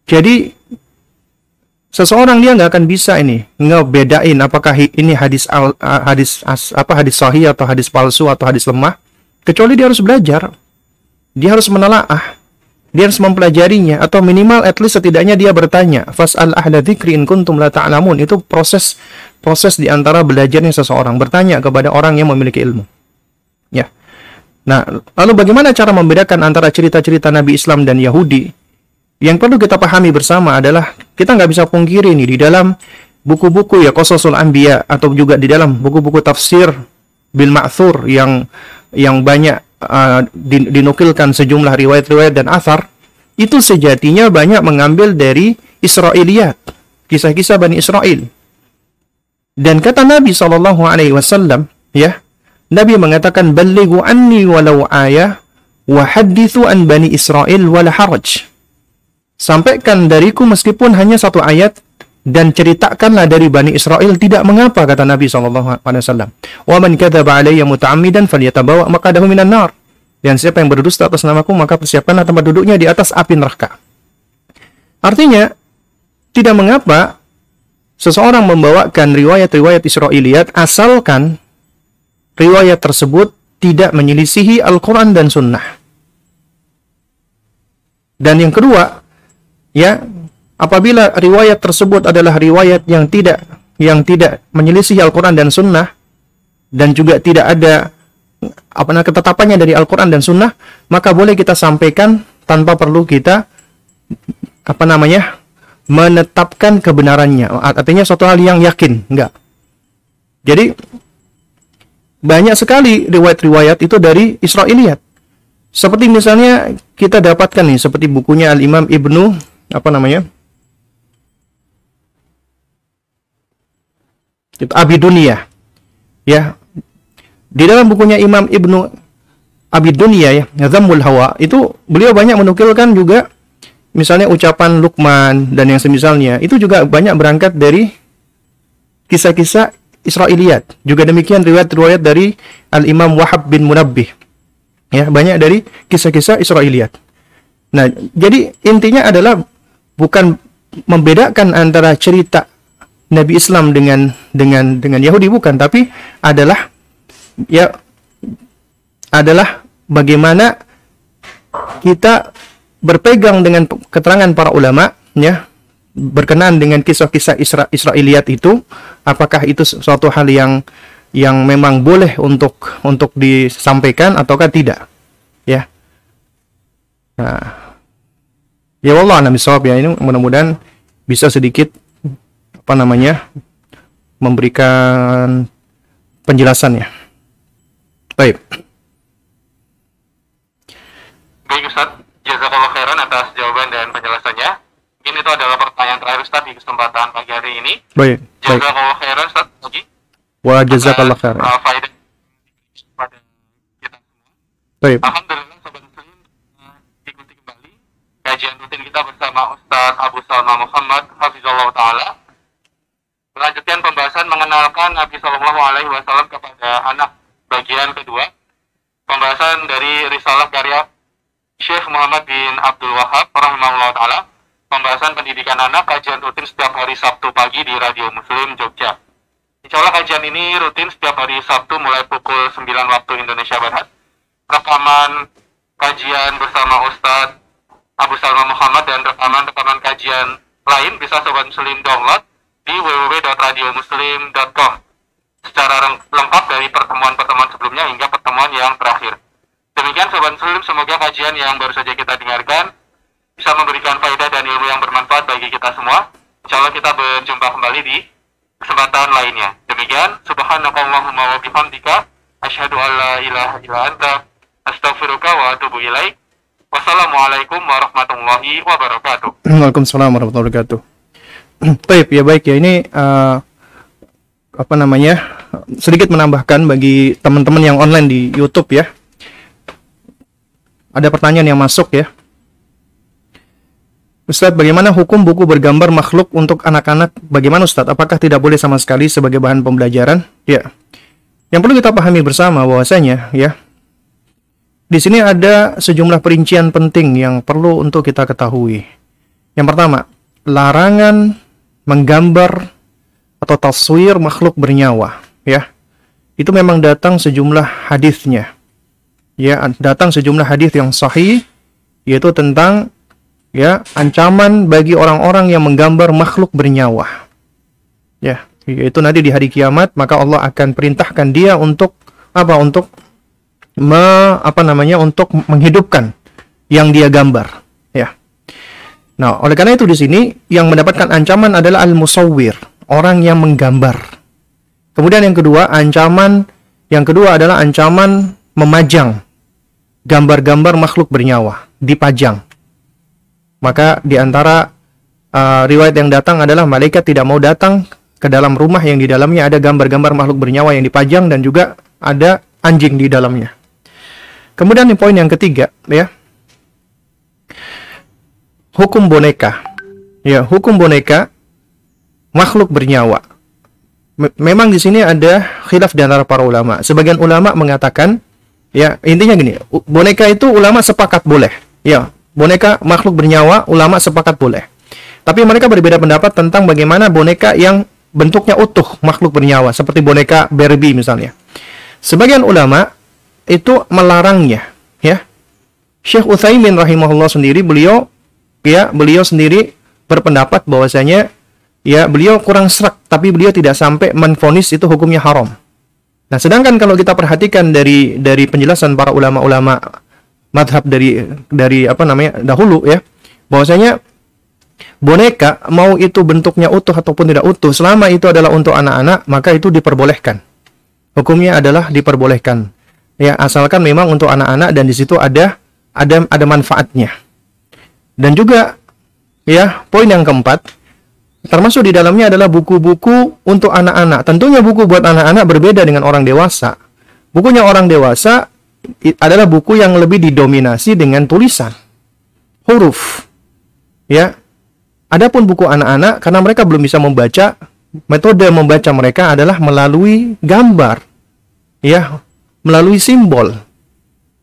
Speaker 2: jadi seseorang dia nggak akan bisa ini ngebedain apakah ini hadis al, hadis as, apa hadis sahih atau hadis palsu atau hadis lemah. Kecuali dia harus belajar. Dia harus menelaah. Dia harus mempelajarinya. Atau minimal at least setidaknya dia bertanya fasal ahla dzikri in kuntum la ta'lamun? Itu proses proses di antara belajarnya seseorang. Bertanya kepada orang yang memiliki ilmu. Ya. Nah lalu bagaimana cara membedakan antara cerita-cerita Nabi Islam dan Yahudi yang perlu kita pahami bersama adalah kita nggak bisa pungkiri nih di dalam buku-buku ya Qasasul Anbiya atau juga di dalam buku-buku tafsir bil ma'thur yang yang banyak uh, dinukilkan sejumlah riwayat-riwayat dan asar itu sejatinya banyak mengambil dari Israiliyat, kisah-kisah Bani Israel. Dan kata Nabi Shallallahu alaihi wasallam, ya, Nabi mengatakan balighu anni walau ayah wa an Bani Israel wala haraj sampaikan dariku meskipun hanya satu ayat dan ceritakanlah dari Bani Israel tidak mengapa kata Nabi SAW. Wa man kadzaba alayya muta'ammidan falyatabawa maqadahu minan nar. Dan siapa yang berdusta atas namaku maka persiapkanlah tempat duduknya di atas api neraka. Artinya tidak mengapa seseorang membawakan riwayat-riwayat Israiliyat asalkan riwayat tersebut tidak menyelisihi Al-Quran dan Sunnah. Dan yang kedua, ya apabila riwayat tersebut adalah riwayat yang tidak yang tidak menyelisih Al-Quran dan Sunnah dan juga tidak ada apa namanya ketetapannya dari Al-Quran dan Sunnah maka boleh kita sampaikan tanpa perlu kita apa namanya menetapkan kebenarannya. Artinya suatu hal yang yakin enggak. Jadi banyak sekali riwayat-riwayat itu dari Israiliyat. Seperti misalnya kita dapatkan nih seperti bukunya Al Imam Ibnu apa namanya? Itu Abidunia ya. Di dalam bukunya Imam Ibnu Abidunia ya Zammul Hawa itu beliau banyak menukilkan juga misalnya ucapan Lukman dan yang semisalnya itu juga banyak berangkat dari kisah-kisah Israiliyat. Juga demikian riwayat-riwayat dari Al Imam Wahab bin Munabbih ya banyak dari kisah-kisah Israiliyat. Nah jadi intinya adalah bukan membedakan antara cerita Nabi Islam dengan dengan dengan Yahudi bukan, tapi adalah ya adalah bagaimana kita berpegang dengan keterangan para ulama ya berkenan dengan kisah-kisah Isra Israiliyat itu. Apakah itu suatu hal yang yang memang boleh untuk untuk disampaikan ataukah tidak ya? Nah ya Allah nabi sawab ya ini mudah-mudahan bisa sedikit apa namanya memberikan penjelasan ya. Baik.
Speaker 1: Baik Ustaz, jazakallah khairan atas jawaban dan penjelasannya. Ini itu adalah pertanyaan terakhir Ustaz di kesempatan pagi hari ini.
Speaker 2: Baik.
Speaker 1: Jazakallah khairan Ustaz. Lagi.
Speaker 2: Wa jazakallah khairan. Uh, pada kita semua. Baik.
Speaker 1: Alhamdulillah sobat muslim uh, ikuti kembali kajian rutin kita bersama Ustaz Abu Salma Muhammad Hafizullah Ta'ala melanjutkan pembahasan mengenalkan Nabi Shallallahu Alaihi Wasallam kepada anak bagian kedua pembahasan dari risalah karya Syekh Muhammad bin Abdul Wahab rahimahullah taala pembahasan pendidikan anak kajian rutin setiap hari Sabtu pagi di Radio Muslim Jogja. Insya Allah kajian ini rutin setiap hari Sabtu mulai pukul 9 waktu Indonesia Barat. Rekaman kajian bersama Ustadz Abu Salma Muhammad dan rekaman-rekaman kajian lain bisa Sobat Muslim download di www.radiomuslim.com secara lengkap dari pertemuan-pertemuan sebelumnya hingga pertemuan yang terakhir. Demikian Sobat Muslim, semoga kajian yang baru saja kita dengarkan bisa memberikan faedah dan ilmu yang bermanfaat bagi kita semua. Insya Allah kita berjumpa kembali di kesempatan lainnya. Demikian, subhanakallahumma wa bihamdika, asyhadu an la ilaha illa anta, astaghfiruka wa atubu ilaik. Wassalamualaikum warahmatullahi wabarakatuh.
Speaker 2: Waalaikumsalam warahmatullahi wabarakatuh. Baik, ya baik ya ini uh, apa namanya sedikit menambahkan bagi teman-teman yang online di YouTube ya. Ada pertanyaan yang masuk ya. Ustadz, bagaimana hukum buku bergambar makhluk untuk anak-anak? Bagaimana Ustadz? Apakah tidak boleh sama sekali sebagai bahan pembelajaran? Ya. Yang perlu kita pahami bersama bahwasanya ya. Di sini ada sejumlah perincian penting yang perlu untuk kita ketahui. Yang pertama, larangan menggambar atau taswir makhluk bernyawa, ya. Itu memang datang sejumlah hadisnya. Ya, datang sejumlah hadis yang sahih yaitu tentang ya ancaman bagi orang-orang yang menggambar makhluk bernyawa. Ya, yaitu nanti di hari kiamat maka Allah akan perintahkan dia untuk apa? Untuk me, apa namanya? untuk menghidupkan yang dia gambar, ya. Nah, oleh karena itu di sini yang mendapatkan ancaman adalah al-musawwir, orang yang menggambar. Kemudian yang kedua, ancaman yang kedua adalah ancaman memajang gambar-gambar makhluk bernyawa, dipajang maka di antara uh, riwayat yang datang adalah malaikat tidak mau datang ke dalam rumah yang di dalamnya ada gambar-gambar makhluk bernyawa yang dipajang dan juga ada anjing di dalamnya. Kemudian di poin yang ketiga, ya. Hukum boneka. Ya, hukum boneka makhluk bernyawa. memang di sini ada khilaf di antara para ulama. Sebagian ulama mengatakan, ya, intinya gini, boneka itu ulama sepakat boleh. Ya, boneka makhluk bernyawa, ulama sepakat boleh. Tapi mereka berbeda pendapat tentang bagaimana boneka yang bentuknya utuh makhluk bernyawa, seperti boneka Barbie misalnya. Sebagian ulama itu melarangnya, ya. Syekh Utsaimin rahimahullah sendiri beliau ya, beliau sendiri berpendapat bahwasanya ya beliau kurang serak tapi beliau tidak sampai menfonis itu hukumnya haram. Nah, sedangkan kalau kita perhatikan dari dari penjelasan para ulama-ulama madhab dari dari apa namanya dahulu ya bahwasanya boneka mau itu bentuknya utuh ataupun tidak utuh selama itu adalah untuk anak-anak maka itu diperbolehkan hukumnya adalah diperbolehkan ya asalkan memang untuk anak-anak dan di situ ada ada ada manfaatnya. Dan juga ya poin yang keempat termasuk di dalamnya adalah buku-buku untuk anak-anak. Tentunya buku buat anak-anak berbeda dengan orang dewasa. Bukunya orang dewasa adalah buku yang lebih didominasi dengan tulisan huruf. Ya adapun buku anak-anak karena mereka belum bisa membaca metode membaca mereka adalah melalui gambar. Ya melalui simbol.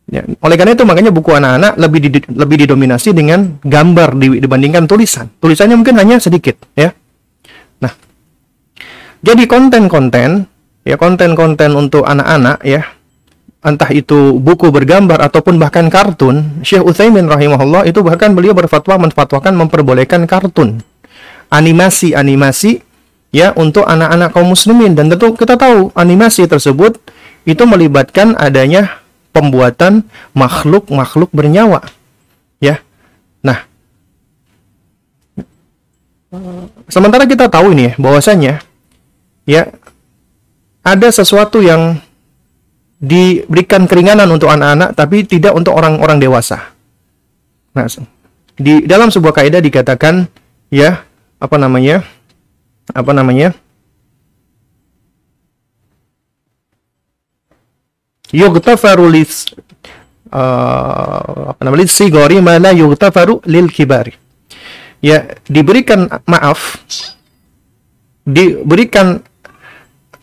Speaker 2: Ya, oleh karena itu makanya buku anak-anak lebih di, lebih didominasi dengan gambar dibandingkan tulisan. Tulisannya mungkin hanya sedikit ya. Nah jadi konten-konten ya konten-konten untuk anak-anak ya entah itu buku bergambar ataupun bahkan kartun, Syekh Utsaimin rahimahullah itu bahkan beliau berfatwa menfatwakan memperbolehkan kartun, animasi-animasi ya untuk anak-anak kaum muslimin. Dan tentu kita tahu animasi tersebut itu melibatkan adanya pembuatan makhluk-makhluk bernyawa. Ya. Nah, sementara kita tahu ini bahwasanya ya ada sesuatu yang diberikan keringanan untuk anak-anak tapi tidak untuk orang-orang dewasa. Nah, di dalam sebuah kaidah dikatakan ya apa namanya? Apa namanya? Yughtafaru lis uh, apa namanya? sigori mana yughtafaru lil kibari. Ya, diberikan maaf diberikan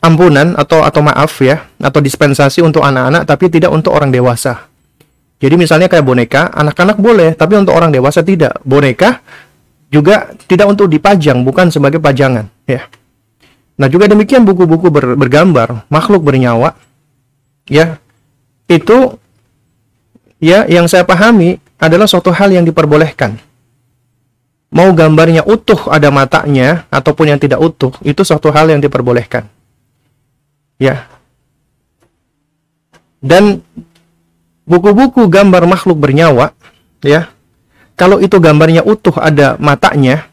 Speaker 2: ampunan atau atau maaf ya atau dispensasi untuk anak-anak tapi tidak untuk orang dewasa. Jadi misalnya kayak boneka, anak-anak boleh tapi untuk orang dewasa tidak. Boneka juga tidak untuk dipajang, bukan sebagai pajangan, ya. Nah, juga demikian buku-buku ber, bergambar makhluk bernyawa ya. Itu ya yang saya pahami adalah suatu hal yang diperbolehkan. Mau gambarnya utuh ada matanya ataupun yang tidak utuh, itu suatu hal yang diperbolehkan. Ya. Dan buku-buku gambar makhluk bernyawa, ya. Kalau itu gambarnya utuh ada matanya,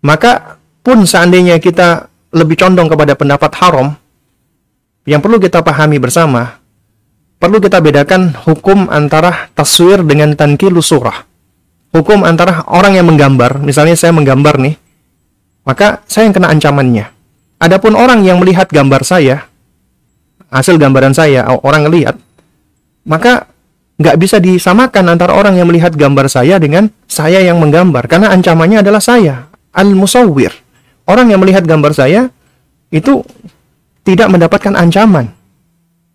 Speaker 2: maka pun seandainya kita lebih condong kepada pendapat haram, yang perlu kita pahami bersama, perlu kita bedakan hukum antara taswir dengan tankilu surah. Hukum antara orang yang menggambar, misalnya saya menggambar nih, maka saya yang kena ancamannya. Adapun orang yang melihat gambar saya, hasil gambaran saya, orang lihat, maka nggak bisa disamakan antara orang yang melihat gambar saya dengan saya yang menggambar, karena ancamannya adalah saya, al-musawwir orang yang melihat gambar saya itu tidak mendapatkan ancaman.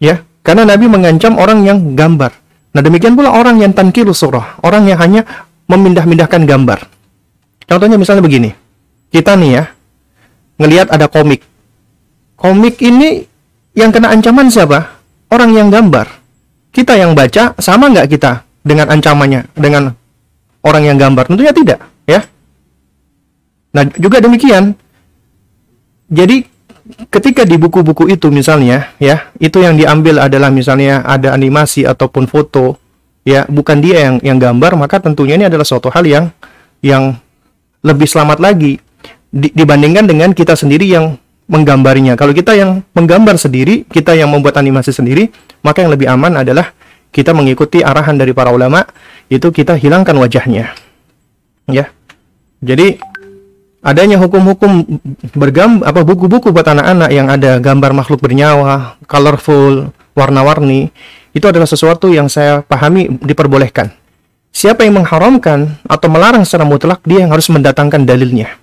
Speaker 2: Ya, karena Nabi mengancam orang yang gambar. Nah, demikian pula orang yang tankilu surah, orang yang hanya memindah-mindahkan gambar. Contohnya misalnya begini. Kita nih ya, ngelihat ada komik. Komik ini yang kena ancaman siapa? Orang yang gambar. Kita yang baca sama nggak kita dengan ancamannya dengan orang yang gambar? Tentunya tidak, ya. Nah, juga demikian, jadi ketika di buku-buku itu misalnya ya itu yang diambil adalah misalnya ada animasi ataupun foto ya bukan dia yang yang gambar maka tentunya ini adalah suatu hal yang yang lebih selamat lagi di, dibandingkan dengan kita sendiri yang menggambarnya kalau kita yang menggambar sendiri kita yang membuat animasi sendiri maka yang lebih aman adalah kita mengikuti arahan dari para ulama itu kita hilangkan wajahnya. Ya. Jadi adanya hukum-hukum bergam apa buku-buku buat anak-anak yang ada gambar makhluk bernyawa, colorful, warna-warni, itu adalah sesuatu yang saya pahami diperbolehkan. Siapa yang mengharamkan atau melarang secara mutlak, dia yang harus mendatangkan dalilnya.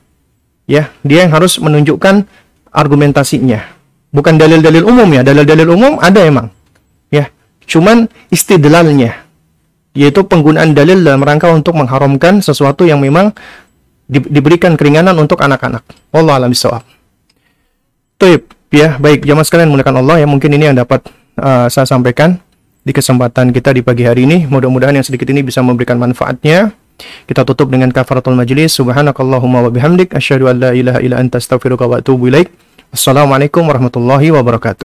Speaker 2: Ya, dia yang harus menunjukkan argumentasinya. Bukan dalil-dalil umum ya, dalil-dalil umum ada emang. Ya, cuman istidlalnya yaitu penggunaan dalil dalam rangka untuk mengharamkan sesuatu yang memang di, diberikan keringanan untuk anak-anak. Allah alam bisawab. Tuh ya, baik jamaah sekalian menggunakan Allah ya mungkin ini yang dapat uh, saya sampaikan di kesempatan kita di pagi hari ini. Mudah-mudahan yang sedikit ini bisa memberikan manfaatnya. Kita tutup dengan kafaratul majlis. Subhanakallahumma wa bihamdik asyhadu an la ilaha illa anta astaghfiruka wa atubu ilaik. Assalamualaikum warahmatullahi wabarakatuh.